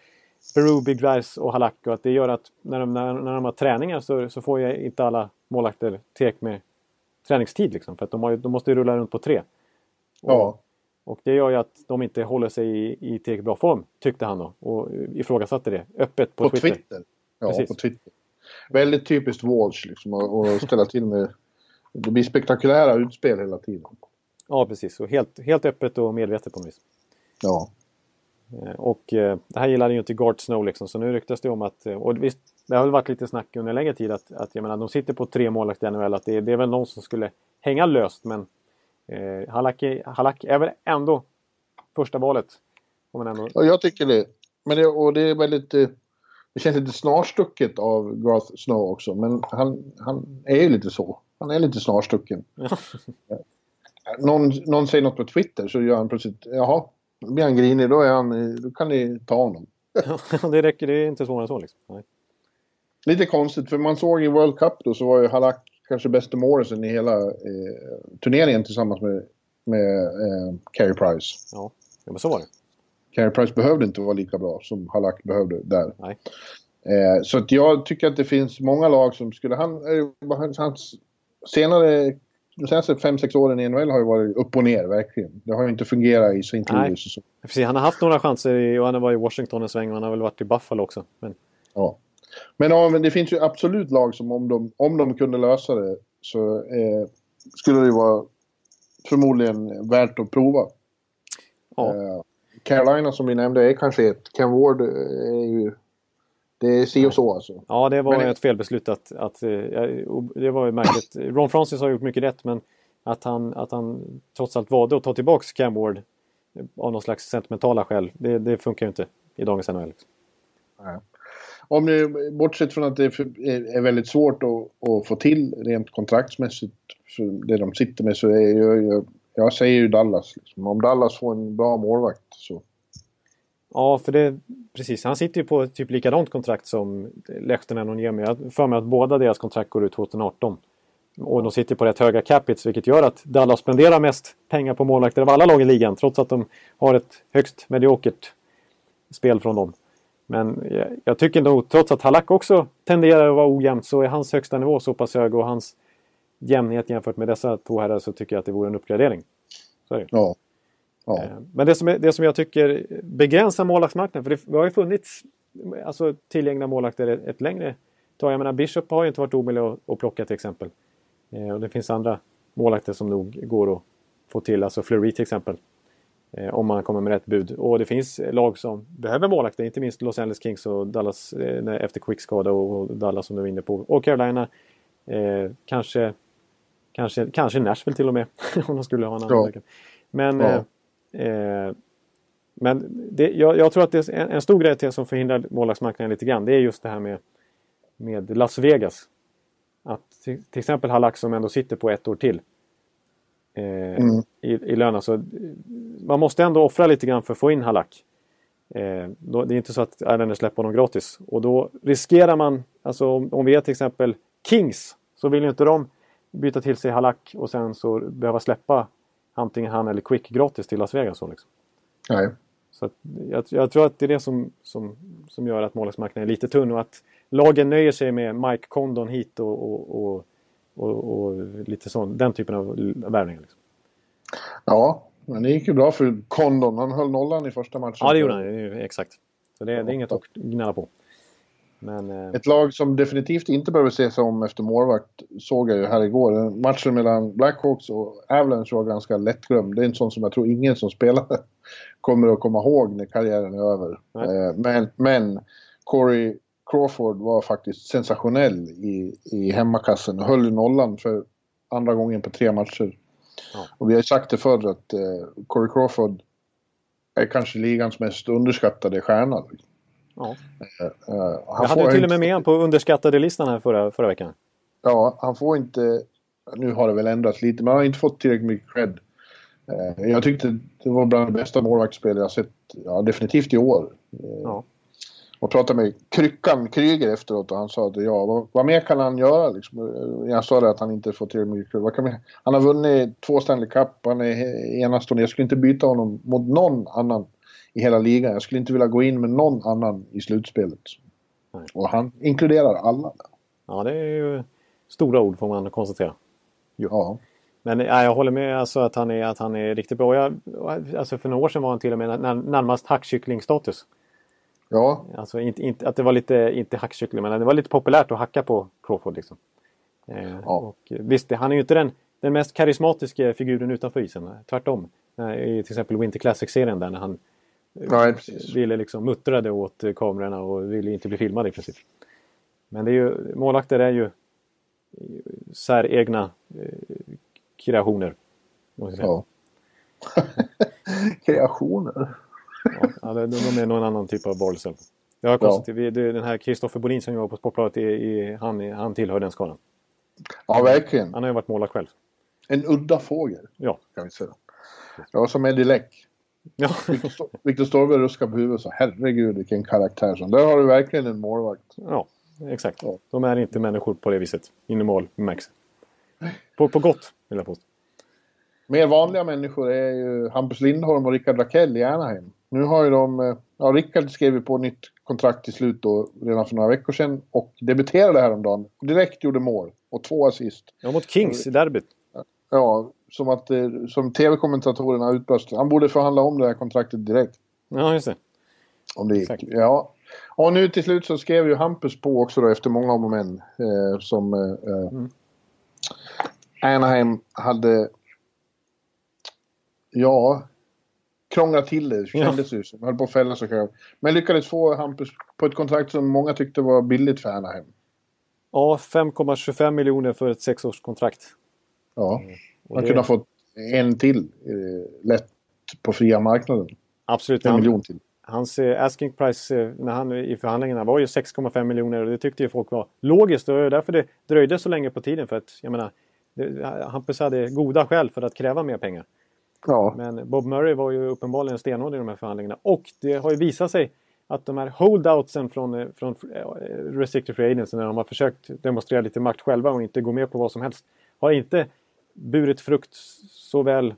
Peru, Big Rice och Halak och att det gör att när de, när, när de har träningar så, så får ju inte alla målvakter tek med träningstid. Liksom, för att de, har de måste ju rulla runt på tre. Och, Ja. och det gör ju att de inte håller sig i, i tillräckligt bra form, tyckte han då. Och ifrågasatte det öppet på, På Twitter. Twitter. Ja, Precis. på Twitter. Väldigt typiskt Walsh liksom, och ställa till med... Det blir spektakulära utspel hela tiden. Ja, precis. Och helt, helt öppet och medvetet på något vis. Ja. Eh, Och eh, det här gillade ju inte Gart Snow liksom, så nu ryktas det om att... eh, Och visst, det har väl varit lite snack under längre tid att, att jag menar, de sitter på tre målvakter i NHL, att det, det är väl någon som skulle hänga löst, men eh, Halak, är, Halak är väl ändå första valet. Ändå... Ja, jag tycker det. Men det, och det är väldigt... Det känns lite snarstucket av Garth Snow också. Men han, han är ju lite så. Han är lite snarstucken. någon, någon säger något på Twitter så gör han plötsligt... Jaha, då blir han grinig. Då, är han, då kan ni ta honom. det räcker, det är inte svårare än så liksom. Nej. Lite konstigt för man såg i World Cup då så var ju Halak kanske bästa målisen i hela eh, turneringen tillsammans med, med eh, Carey Price. Ja, ja, men så var det. Carey Price behövde inte vara lika bra som Halak behövde där. Nej. Eh, så att jag tycker att det finns många lag som skulle... Han, eh, hans, hans senare... De senaste fem sex åren i NHL har ju varit upp och ner, verkligen. Det har ju inte fungerat i St. Louis och så. Precis, han har haft några chanser i, och han har varit i Washington en sväng och han har väl varit i Buffalo också. Men, Ja. Men, ja, men det finns ju absolut lag som om de, om de kunde lösa det så eh, skulle det vara förmodligen värt att prova. ja. Eh, Carolina som vi nämnde är kanske ett. Ken Ward eh, är ju... Det är si och så alltså. ja, det var Men ett felbeslut att... att eh, det var ju märkligt. Ron Francis har gjort mycket rätt men att han, att han trots allt valde att ta tillbaka Cam Ward av någon slags sentimentala skäl. Det, det funkar ju inte i dagens NHL. Liksom. Om ni, bortsett från att det är, för, är, väldigt svårt att, att få till rent kontraktsmässigt för det de sitter med så är jag, jag, jag säger ju Dallas. Liksom. Om Dallas får en bra målvakt så... Ja, för det... Precis, han sitter ju på ett typ likadant kontrakt som Lehtonen och Niemi. Jag har för mig att båda deras kontrakt går ut 2018. Och de sitter på rätt höga capits vilket gör att Dallas spenderar mest pengar på målvakter av alla lag i ligan trots att de har ett högst mediokert spel från dem. Men jag, jag tycker nog, trots att Halak också tenderar att vara ojämnt, så är hans högsta nivå så pass hög och hans jämnhet jämfört med dessa två herrar så tycker jag att det vore en uppgradering. Så. Ja. ja. Eh, Men det som, är, det som jag tycker begränsar målvaktsmarknaden, för det, det har ju funnits alltså, tillgängliga målvakter ett, ett längre tag. Jag menar Bishop har ju inte varit omöjlig att, att plocka till exempel. Eh, och det finns andra målvakter som nog går att få till, alltså Fleury till exempel. Eh, om man kommer med rätt bud. Och det finns lag som behöver målvakter, inte minst Los Angeles Kings och Dallas eh, efter Quick-skada och, Dallas som du var inne på. Och Carolina. Eh, kanske, kanske, kanske Nashville till och med. om de skulle ha en annan Ja. Men, Ja. eh, eh, men det, jag, jag tror att det är en, en stor grej till som förhindrar målvaktsmarknaden lite grann. Det är just det här med, med Las Vegas. Att till, till exempel Halak som ändå sitter på ett år till. Eh, Mm. i, I lön. Alltså, man måste ändå offra lite grann för att få in Halak. Eh, då, det är inte så att Islanders släpper honom gratis. Och då riskerar man, alltså om, om vi är till exempel Kings, så vill ju inte de byta till sig Halak och sen så behöva släppa antingen han eller Quick gratis till Las Vegas. Så liksom. Nej. Så jag, jag tror att det är det som, som, som gör att målvaktsmarknaden är lite tunn och att lagen nöjer sig med Mike Condon hit och, och, och, och, och lite sån, den typen av värvningar. Liksom. Ja, men det gick ju bra för Condon. Han höll nollan i första matchen. Ja, det gjorde han. Exakt. Så det, det är inget att gnälla på. Men eh, Ett lag som definitivt inte behöver se sig om efter målvakt såg jag ju här igår. Matchen mellan Blackhawks och Avalanche var ganska lättglömd. Det är en sån som jag tror ingen som spelade kommer att komma ihåg när karriären är över. Nej. Eh, Men, men Corey Crawford var faktiskt sensationell i, i hemmakassen och höll nollan för andra gången på tre matcher. Ja. Och vi har sagt det förr att eh, Corey Crawford är kanske ligans mest underskattade stjärna. ja. Eh, han Jag hade ju till och med med på underskattade listan här förra, förra veckan. Ja, han får inte... Nu har det väl ändrats lite, men han har inte fått tillräckligt mycket cred. Eh, Jag tyckte det var bland de bästa målvaktsspel jag sett, ja, definitivt i år. Eh, Ja. Och pratade med Kryckan Kryger efteråt och han sa att ja, vad, vad mer kan han göra? Liksom? Jag sa det att han inte får tillräckligt mycket. Vad kan vi, han har vunnit två Stanley Cup, han är enastående. Jag skulle inte byta honom mot någon annan i hela ligan. Jag skulle inte vilja gå in med någon annan i slutspelet. Nej. Och han inkluderar alla. Ja, det är ju stora ord får man konstatera. Ja. Men ja, jag håller med alltså, att, han är, att han är riktigt bra. Jag, alltså, för några år sedan var han till och med när, närmast hackkycklingstatus. Ja, Alltså inte, inte, att det var lite, inte hackkyckling, men det var lite populärt att hacka på Crawford. Liksom. Eh, Ja. och, visst, han är ju inte den, den mest karismatiska figuren utanför isen. Tvärtom. Eh, I till exempel Winter Classic-serien där när han eh, Nej, precis. ville liksom muttrade åt eh, kamerorna och ville inte bli filmad i princip. Men det är ju, målvakter är ju säregna eh, kreationer. Ja. Kreationer. Ja, de, de är någon annan typ av varelser. Jag har det- den här Kristoffer Bolin som jobbar på Sportbladet, är, är, han, är- han tillhör den skalan. Ja, verkligen. Han har ju varit målare själv. En udda fågel, Ja. kan vi säga. Ja, som Eddie Läck. ja. Victor Storberg ruskar på huvudet så herregud vilken karaktär. som- Där har du verkligen en målvakt. ja, exakt. Ja. De är inte människor på det viset. In i mål bemärkelse. På, på gott, vill jag påstå. Mer vanliga människor är ju Hampus Lindholm och Rickard Rakell i Anaheim. Nu har ju de... eh, Ja, Rickard skrev ju på nytt kontrakt till slut då, redan för några veckor sedan och debuterade häromdagen. Direkt gjorde mål och två assist. Ja, mot Kings i derbyt. Ja, som att eh, som tv-kommentatorerna utbrast. Han borde förhandla om det här kontraktet direkt. Ja, just det. Om det gick. Exakt. Ja. Och nu till slut så skrev ju Hampus på också då efter många om och men. Eh, som eh, eh, Mm. Anaheim hade... Ja... Krånglat till det, Ja. kändes det som. Höll på att fälla sig själv. Men lyckades få Hampus på ett kontrakt som många tyckte var billigt för Anaheim. Ja, 5,25 miljoner för ett sexårskontrakt. Ja. Och Man det- kunde ha fått en till eh, lätt på fria marknaden. Absolut. En Han, miljon till. hans asking price eh, när han, i förhandlingarna var ju 6,5 miljoner och det tyckte ju folk var logiskt. Och det var därför det dröjde så länge på tiden. För att, jag menar, det, Hampus hade goda skäl för att kräva mer pengar. Ja. Men Bob Murray var ju uppenbarligen stenhård i de här förhandlingarna. Och det har ju visat sig att de här holdoutsen från, eh, från eh, Restricted Free Agents, när de har försökt demonstrera lite makt själva och inte gå med på vad som helst, har inte burit frukt så väl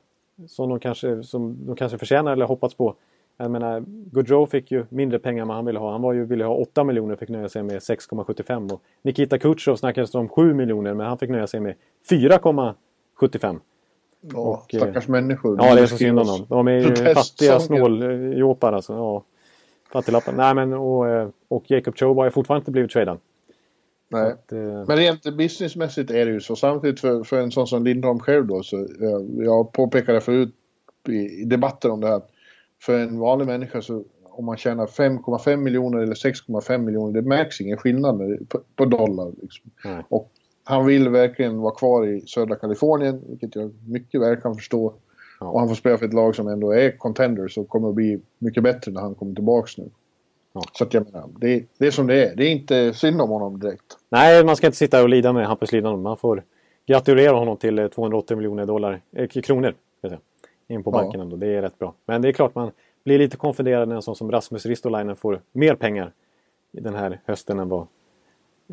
som de kanske, som de kanske förtjänar eller hoppats på. Jag menar, Gaudreau fick ju mindre pengar än vad han ville ha. Han var ju, ville ha 8 miljoner och fick nöja sig med 6,75. Och Nikita Kutjov snackades det om 7 miljoner men han fick nöja sig med 4,75 ja. Och, eh, Stackars människor. Ja, det är så synd om dem. De är ju fattiga snåljåpar alltså. Ja, fattiglappar. Nej, men och, eh, och Jacob Cho har fortfarande inte blivit tradad. Nej. Att, eh, Men rent businessmässigt är det ju så. Samtidigt för, för en sån som Lindholm själv då, så eh, jag påpekade förut i, i debatter om det här, för en vanlig människa så om man tjänar 5,5 miljoner eller 6,5 miljoner, det märks ingen skillnad på, på dollar. Liksom. Och han vill verkligen vara kvar i södra Kalifornien, vilket jag mycket väl kan förstå. Ja. Och han får spela för ett lag som ändå är contenders och kommer att bli mycket bättre när han kommer tillbaks nu. Ja. Så att jag menar, det, det är som det är. Det är inte synd om honom direkt. Nej, man ska inte sitta och lida med Hampus Lindholm. Man får gratulera honom till eh, 280 miljoner dollar, eh, kronor. In på Ja. banken ändå. Det är rätt bra. Men det är klart man blir lite konfunderad när en sån som Rasmus Ristolainen får mer pengar i den här hösten än vad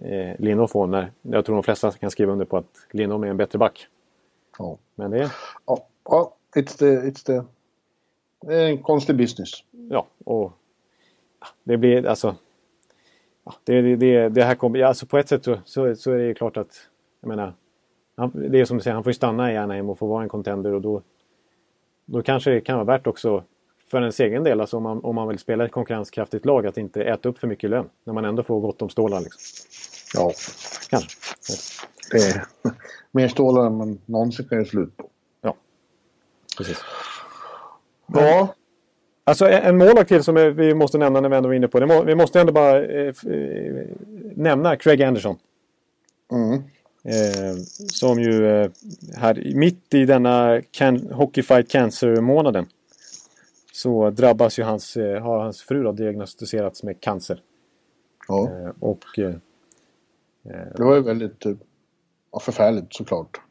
eh, Lindholm får. När jag tror de flesta kan skriva under på att Lindholm är en bättre back. Ja. Men det Ja, ja it's the, it's the... Det är en konstig business. ja, och det blir alltså... Det, det, det här kommer, ja, alltså på ett sätt så, så, så är det ju klart att, jag menar, han, det är som du säger, han får ju stanna i Anaheim och få vara en contender och då, då kanske det kan vara värt också för ens egen del, alltså om man, om man vill spela ett konkurrenskraftigt lag, att inte äta upp för mycket lön när man ändå får gott om stålar. Liksom. Ja, Kanske. det är mer stålar än man någonsin kan göra slut på. Ja, precis. Ja, Alltså en målvakt till som vi måste nämna när vi ändå är inne på det. Vi måste ändå bara eh, eh, nämna Craig Anderson. mm. Eh, som ju eh, här mitt i denna can, Hockey Fight Cancer-månaden så drabbas ju hans, eh, har hans fru då diagnostiserats med cancer. ja. Eh, och eh, det var ju väldigt ja, förfärligt såklart.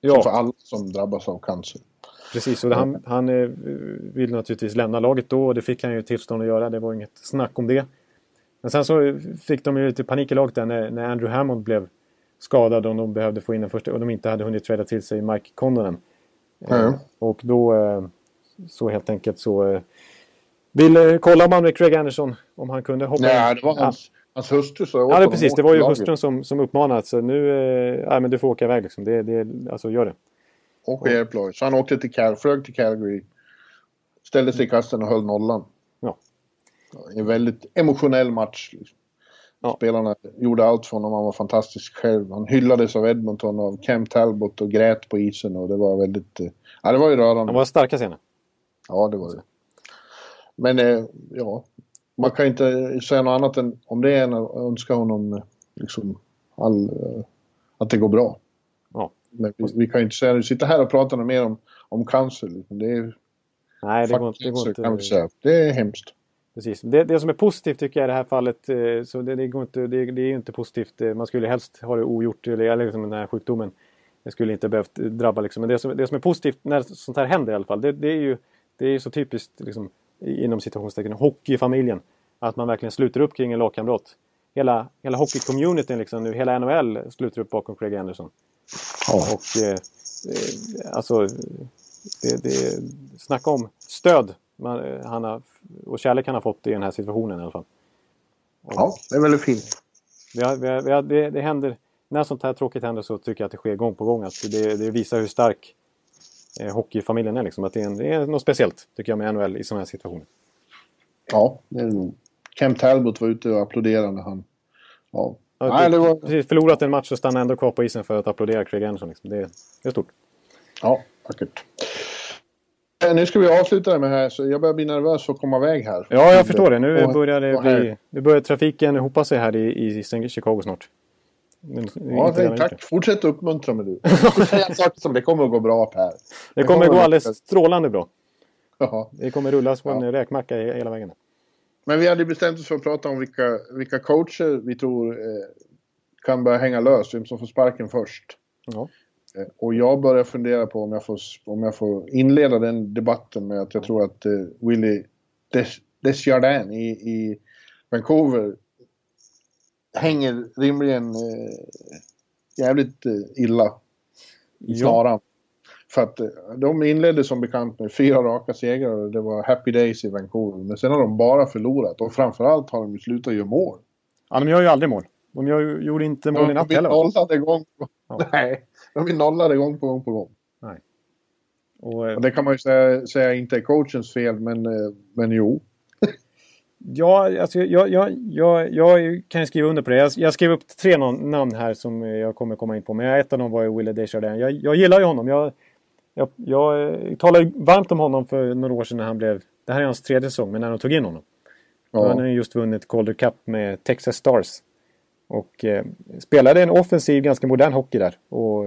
Som för ja, alla som drabbas av cancer. precis. Och han, han eh, vill naturligtvis lämna laget då och det fick han ju tillstånd att göra. Det var inget snack om det. Men sen så fick de ju lite panik i laget där när, när Andrew Hammond blev skadad och de behövde få in en första och de inte hade hunnit träda till sig Mike Connonen. Mm. Och då så helt enkelt så eh, ville kolla man med Craig Anderson om han kunde hoppa Nej, in. det var hans, hans hustru så Ja, det, precis. Det var ju laget. hustrun som, som uppmanade så nu, eh, men du får åka iväg liksom. Det, det, alltså gör det. Och laget. Så han åkte till Cal, flög till Calgary. Ställde sig i kassen och höll nollan. Ja. En väldigt emotionell match. Liksom. Ja. Spelarna gjorde allt för honom. Han var fantastisk själv. Han hyllades av Edmonton av Cam Talbot och grät på isen och det var väldigt... eh, Ja, det var ju rörande. Det var starka scener. Ja, det var det. Men eh, ja, man kan inte säga något annat än om det är en önska honom eh, liksom all, eh, att det går bra. Ja. Men vi, vi kan ju inte säga, sitta här och prata mer om, om cancer. Liksom. Det är Nej, det går, inte- det går inte. kan vi säga. Det är hemskt. Precis. Det, det som är positivt tycker jag i det här fallet, eh, så det, det, går inte, det, det är ju inte positivt. Man skulle helst ha det ogjort, eller, eller liksom den här sjukdomen. Det skulle inte behövt drabba liksom. Men det som, det som är positivt när sånt här händer i alla fall, det är ju det är ju så typiskt liksom, inom citationstecken hockeyfamiljen. Att man verkligen sluter upp kring en lagkamrat. Hela, hela hockey-communityn, liksom, nu, hela NHL sluter upp bakom Craig Anderson. Och eh, eh, alltså, det, det, snacka om stöd man, eh, han har, och kärlek han har fått i den här situationen i alla fall. Ja, det är väldigt fint. Vi har, vi har, vi har, det, det händer, när sånt här tråkigt händer så tycker jag att det sker gång på gång. Att det, det visar hur stark eh, hockeyfamiljen är. Liksom. Att det, är en, det är något speciellt tycker jag med NHL i sådana här situationer. Ja, det är det nog. Cam Talbot var ute och applåderade när han... Ja. Ja, Nej, det var... Precis, förlorat en match och stannar ändå kvar på isen för att applådera Craig Anderson. Liksom. Det, det är stort. Ja, vackert. Eh, Nu ska vi avsluta det med här, så jag börjar bli nervös för att komma iväg här. Ja, jag förstår det. Nu börjar, det bli, nu börjar trafiken hopa sig här i, i Chicago snart. Ja, hej, tack. Fortsätt uppmuntra mig du. Säga saker som det kommer att gå bra Per. Det kommer gå att- alldeles strålande bra. Jaha. Det kommer rullas på en Ja. räkmacka he- hela vägen. Men vi hade bestämt oss för att prata om vilka, vilka coacher vi tror eh, kan börja hänga lös, vem som får sparken först. Ja. Eh, och jag börjar fundera på om jag, får, om jag får inleda den debatten med att jag tror att eh, Willie Des, Desjardins i, i Vancouver hänger rimligen eh, jävligt eh, illa i snaran. För att eh, de inledde som bekant med fyra raka segrar och det var happy days i Vancouver. Men sen har de bara förlorat och framförallt har de slutat göra mål. ja, de gör ju aldrig mål. De gör, gjorde inte mål i De natt blir heller. va? nollade gång på Ja. Nej, de blir nollade gång på gång på gång. Och, eh, Och det kan man ju säga, säga inte är coachens fel, men, men jo. Ja, alltså jag, jag, jag, jag kan ju skriva under på det. Jag, jag skrev upp tre nam- namn här som jag kommer komma in på. Men ett av dem var ju Wille Desjardins. Jag, jag gillar ju honom. Jag, jag, jag eh, talade varmt om honom för några år sedan när han blev... Det här är hans tredje säsong, men när de tog in honom. Då Han har ju just vunnit Calder Cup med Texas Stars. Och eh, spelade en offensiv, ganska modern hockey där. Och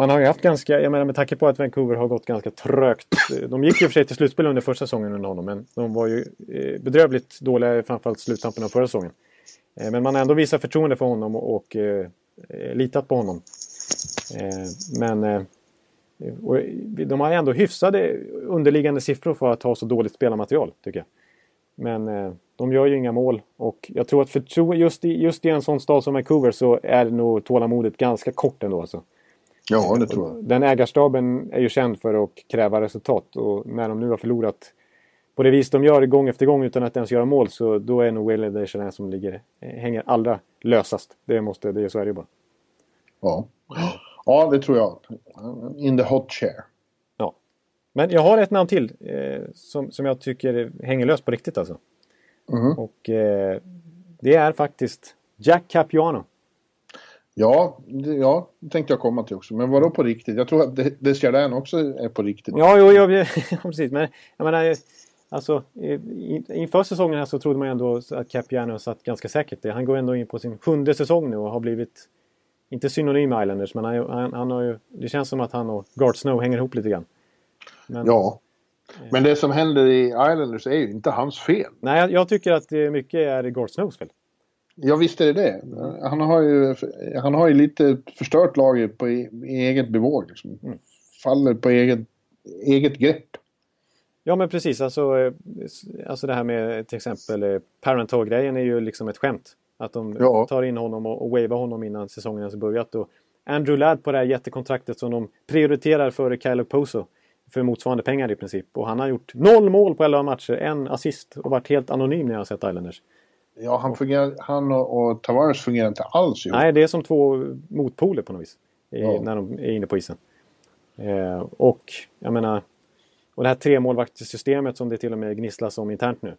man har ju haft ganska, jag menar med tanke på att Vancouver har gått ganska trögt. De gick ju för sig till slutspel under första säsongen under honom. Men de var ju eh, bedrövligt dåliga, framförallt sluttampen av förra säsongen. Eh, men man har ändå visat förtroende för honom och, och eh, litat på honom. Men och de har ändå hyfsade underliggande siffror för att ha så dåligt spelarmaterial, tycker jag. Men de gör ju inga mål och jag tror att för just, i, just i en sån stad som Vancouver så är nog tålamodet ganska kort ändå. Alltså. Ja, det tror jag. Den ägarstaben är ju känd för att kräva resultat och när de nu har förlorat på det vis de gör gång efter gång utan att ens göra mål så då är nog Wille Desjardins som ligger, hänger allra lösast. Det måste, det, så är det ju bara. Ja. ja, det tror jag. In the hot chair. Ja. Men jag har ett namn till eh, som, som jag tycker hänger löst på riktigt alltså. Mhm. Och eh, det är faktiskt Jack Capuano. Ja, det, ja, det tänkte jag komma till också. Men vadå på riktigt? Jag tror att De- Desjardins också är på riktigt. Ja, jo, ja, precis. Men jag menar, alltså, i- inför säsongen här så trodde man ändå att Capiano satt ganska säkert. Han går ändå in på sin sjunde säsong nu och har blivit, inte synonym med Islanders, men han, han, han har ju, det känns som att han och Gart Snow hänger ihop lite grann. Men, Ja. Men det som händer i Islanders är ju inte hans fel. Nej, jag, tycker att det mycket är Gart Snows fel. Ja, visst är det det. Han har ju, han har ju lite förstört laget på e- eget bevåg. Liksom. Faller på eget, eget grepp. Ja men precis, alltså, eh, alltså det här med till exempel eh, Parentog-grejen är ju liksom ett skämt. Att de Ja. tar in honom och, och wavar honom innan säsongen ens börjat. Och Andrew Ladd på det här jättekontraktet som de prioriterar före Kyle Poso. För motsvarande pengar i princip. Och han har gjort noll mål på 11 matcher, en assist och varit helt anonym när jag har sett Islanders. Ja, han, fungerar, han och, och Tavares fungerar inte alls ihop. Nej, det är som två motpoler på något vis. i- Ja. När de är inne på isen. Eh, och jag menar... Och det här tremålvaktssystemet som det till och med gnisslas om internt nu.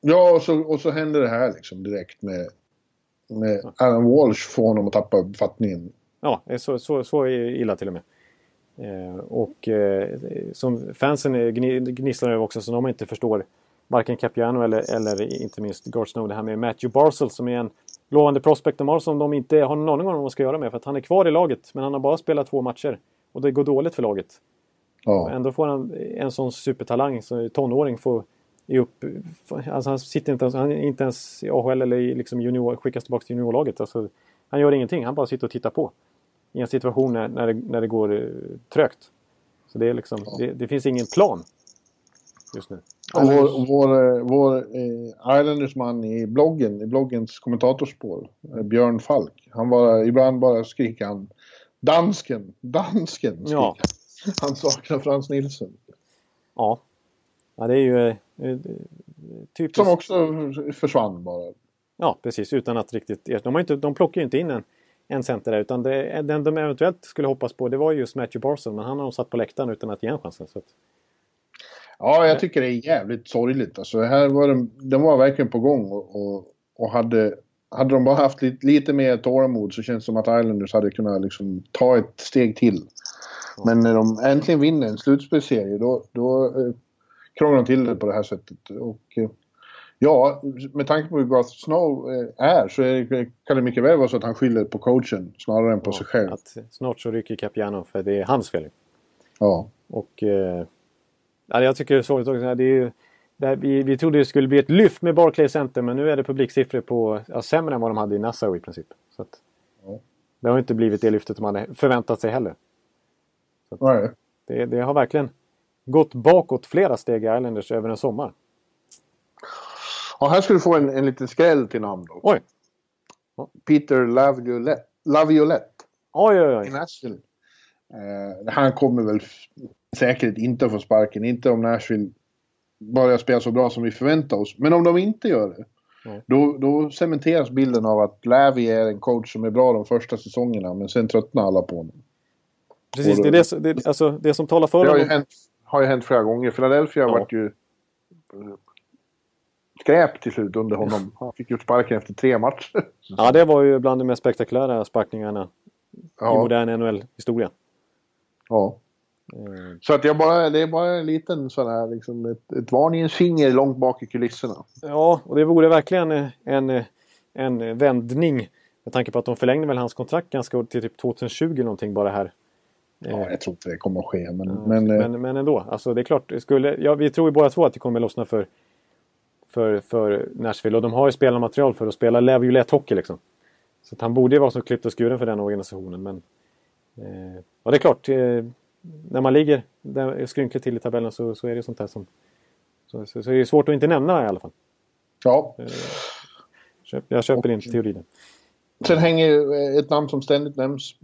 Ja, och så, och så händer det här liksom direkt med, med Alan Walsh får honom att tappa uppfattningen. Ja, så, så, så illa till och med. Eh, och eh, som fansen gnisslar över också så de inte förstår varken Capiano eller, eller inte minst Snow. Det här med Matthew Barzell som är en lovande prospect de har som de inte har någon aning om vad de ska göra med. För att han är kvar i laget men han har bara spelat två matcher. Och det går dåligt för laget. Ja. Ändå får han en sån supertalang, så tonåring, får ge upp. Alltså han sitter inte ens, han är inte ens i AHL eller i liksom junior, skickas tillbaka till juniorlaget. Alltså, han gör ingenting, han bara sitter och tittar på. I en situation när, när, det, när det går eh, trögt. Så det, är liksom, det, det finns ingen plan just nu. Vår, vår, eh, vår eh, Islanders-man i bloggen, i bloggens kommentatorspår, eh, Björn Falk. Han bara, ibland bara skriker han Dansken, dansken! Skriker Ja. han. saknar Frans Nilsson. Ja. ja, det är ju eh, eh, typiskt. Som också försvann bara. Ja, precis. Utan att riktigt... De, har inte, de plockar ju inte in en, en center där. Utan det, den de eventuellt skulle hoppas på det var just Matthew Barzell. Men han har de satt på läktaren utan att ge en chansen. Så att, Ja, jag tycker det är jävligt sorgligt. Alltså, här var de, de var verkligen på gång och, och, och hade, hade de bara haft lite, lite mer tålamod så känns det som att Islanders hade kunnat liksom ta ett steg till. Men när de äntligen vinner en slutspelsserie då, då eh, krånglar de till det på det här sättet. Och, eh, ja, med tanke på hur Garth Snow eh, är så är det, kan det mycket väl vara så att han skyller på coachen snarare än på sig själv. att snart så rycker Capiano för det är hans fel. Ja. Och eh, ja, jag tycker det är sorgligt också. Det är ju, det här, vi, vi trodde det skulle bli ett lyft med Barclay Center men nu är det publiksiffror på ja, sämre än vad de hade i Nassau i princip. Så att, Ja. Det har inte blivit det lyftet de hade förväntat sig heller. Nej. Det, det har verkligen gått bakåt flera steg i Islanders över en sommar. Ja, här ska du få en, en liten skräll till namn då. Oj! Peter Laviolette. Laviolette. Oj, oj, i oj. Nashville. Eh, han kommer väl säkert inte få sparken. Inte om Nashville börjar spela så bra som vi förväntar oss. Men om de inte gör det. Nej. Då, då cementeras bilden av att Lavi är en coach som är bra de första säsongerna. Men sen tröttnar alla på honom. Precis, det är det, det, alltså, det som talar för Det har ju honom. hänt, har ju hänt flera gånger. Philadelphia Ja. varit ju... skräp till slut under honom. Han fick ju sparken efter tre matcher. Ja, det var ju bland de mest spektakulära sparkningarna i Ja, modern NHL-historia. Ja. Eh, Så att jag bara, det är bara en liten sån här, liksom ett, ett varningens finger långt bak i kulisserna. Ja, och det vore verkligen eh, en, eh, en vändning. Med tanke på att de förlängde väl hans kontrakt ganska till typ 2020 eller någonting bara här. Ja, jag tror inte det kommer att ske, men... Ja, men, eh, men, men ändå, alltså det är klart. Skulle, ja, vi tror ju båda två att det kommer lossna för, för, för Nashville. Och de har ju spelarmaterial för att spela Lev hockey liksom. Så att han borde ju vara som klippt och skuren för den organisationen. Men eh, ja, det är klart. Eh, när man ligger skrynkligt till i tabellen så, så är det sånt här som... Så, så, så är det svårt att inte nämna i alla fall. ja. Köp, jag köper inte teorin. Sen hänger ju eh, ett namn som ständigt nämns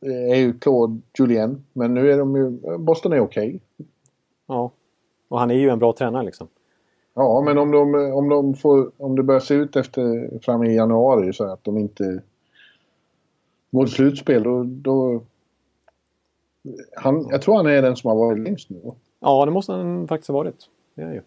eh, är ju Claude Julien. Men nu är de ju... Boston är okej. Ja. Och han är ju en bra tränare liksom. Ja, men om, de, om, de får, om det börjar se ut efter fram i januari så att de inte går till slutspel då... då han, jag tror han är den som har varit längst nu. Ja, det måste han faktiskt ha varit. Det är ju.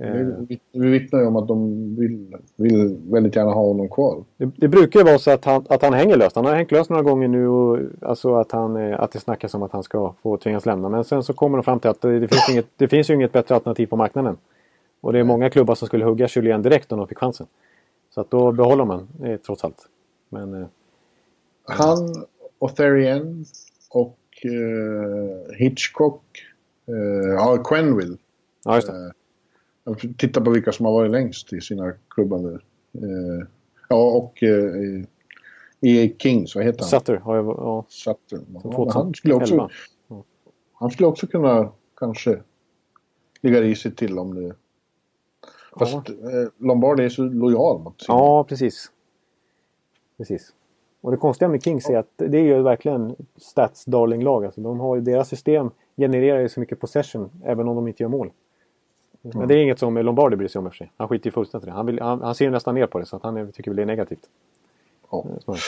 Eh, Vi, vi vittnar ju om att de vill, vill väldigt gärna ha honom kvar. Det, det brukar ju vara så att han, att han hänger löst. Han har hängt löst några gånger nu och alltså att, han, eh, att det snackas om att han ska få tvingas lämna. Men sen så kommer de fram till att det, det, finns, inget, det finns ju inget bättre alternativ på marknaden. Och det är många klubbar som skulle hugga Julien direkt om de fick chansen. Så att då behåller man eh, trots allt. Men eh, Han, Otherien och eh, Hitchcock. Eh, ja, Quenville. ja, just det. Eh, titta på vilka som har varit längst i sina klubbar. där. Eh, ja, och eh, i Kings, vad heter han? Sutter har jag... Ja, Sutter. Ja, han, skulle också, 2011. han skulle också kunna kanske ligga risigt till om det... Fast eh, Lombardi är så lojal mot sin... Ja, precis. Precis. Och det konstiga med Kings är att det är ju verkligen stats darling lag. Alltså de har ju, deras system genererar ju så mycket possession även om de inte gör mål. Men det är inget som Lombardi bryr sig om i och för sig. Han skiter ju fullständigt i det. Han, vill, han, han ser ju nästan ner på det så att han tycker väl det är negativt. Ja. Snarare.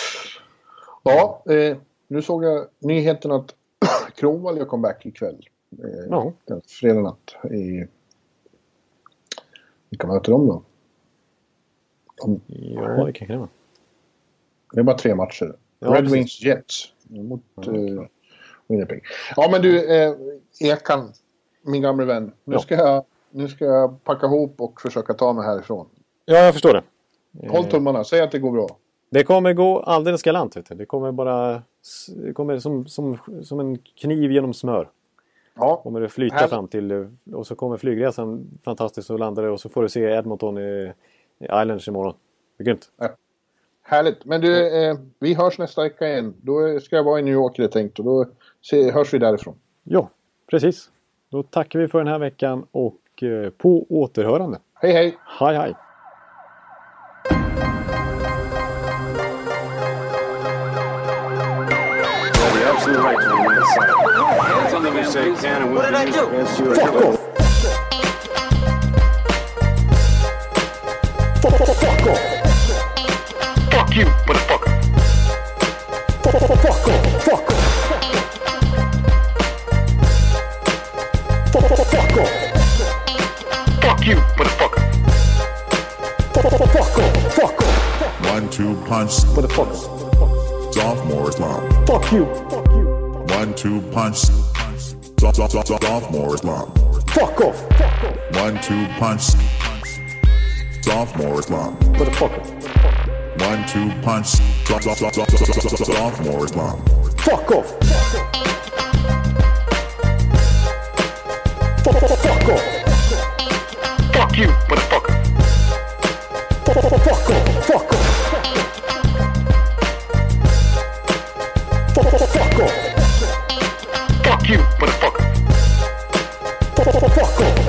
Ja, eh, nu såg jag nyheten att Kronwall gör comeback ikväll. Eh, Ja. Fredag natt. I... Vilka möter de då? De, Ja, det kanske det var. Det är bara tre matcher. Ja, Red. Wings Jets mot eh, Winnipeg. Ja, men du, eh, Ekan, min gamle vän. Nu, Ja. ska jag, nu ska jag packa ihop och försöka ta mig härifrån. Ja, jag förstår det. Håll tummarna, säg att det går bra. Det kommer gå alldeles galant. Vet du. Det kommer bara... Det kommer som, som, som en kniv genom smör. Ja, Kommer det flyta Här- fram till... eh, Och så kommer flygresan fantastiskt och landar det och så får du se Edmonton i, i Islanders imorgon. Det är grymt. Härligt. Men du, eh, vi hörs nästa vecka igen. Då ska jag vara i New York det tänkt och då se, hörs vi därifrån. Ja, precis. Då tackar vi för den här veckan och eh, på återhörande. Hej hej! Hej hej! You have the absolute right to remain silent. Hands on the we say can and will be used against you. You, motherfucker. Fuck off! Fuck off! Fuck off! Fuck you, motherfucker. Fuck off! Fuck off! One-two punch, Motherfuckers! sophomore slump. Fuck you! Fuck you! One-two punch, so- so- so- sophomore slump. Fuck off! Fuck off! One-two punch, sophomore slump. Motherfucker! Punch, so- so- so- sophomore slump. Fuck off! Fuck off! Fuck off! Fuck you, motherfucker. Fuck off! Fuck off! Fuck off! Fuck you, motherfucker. Fuck off!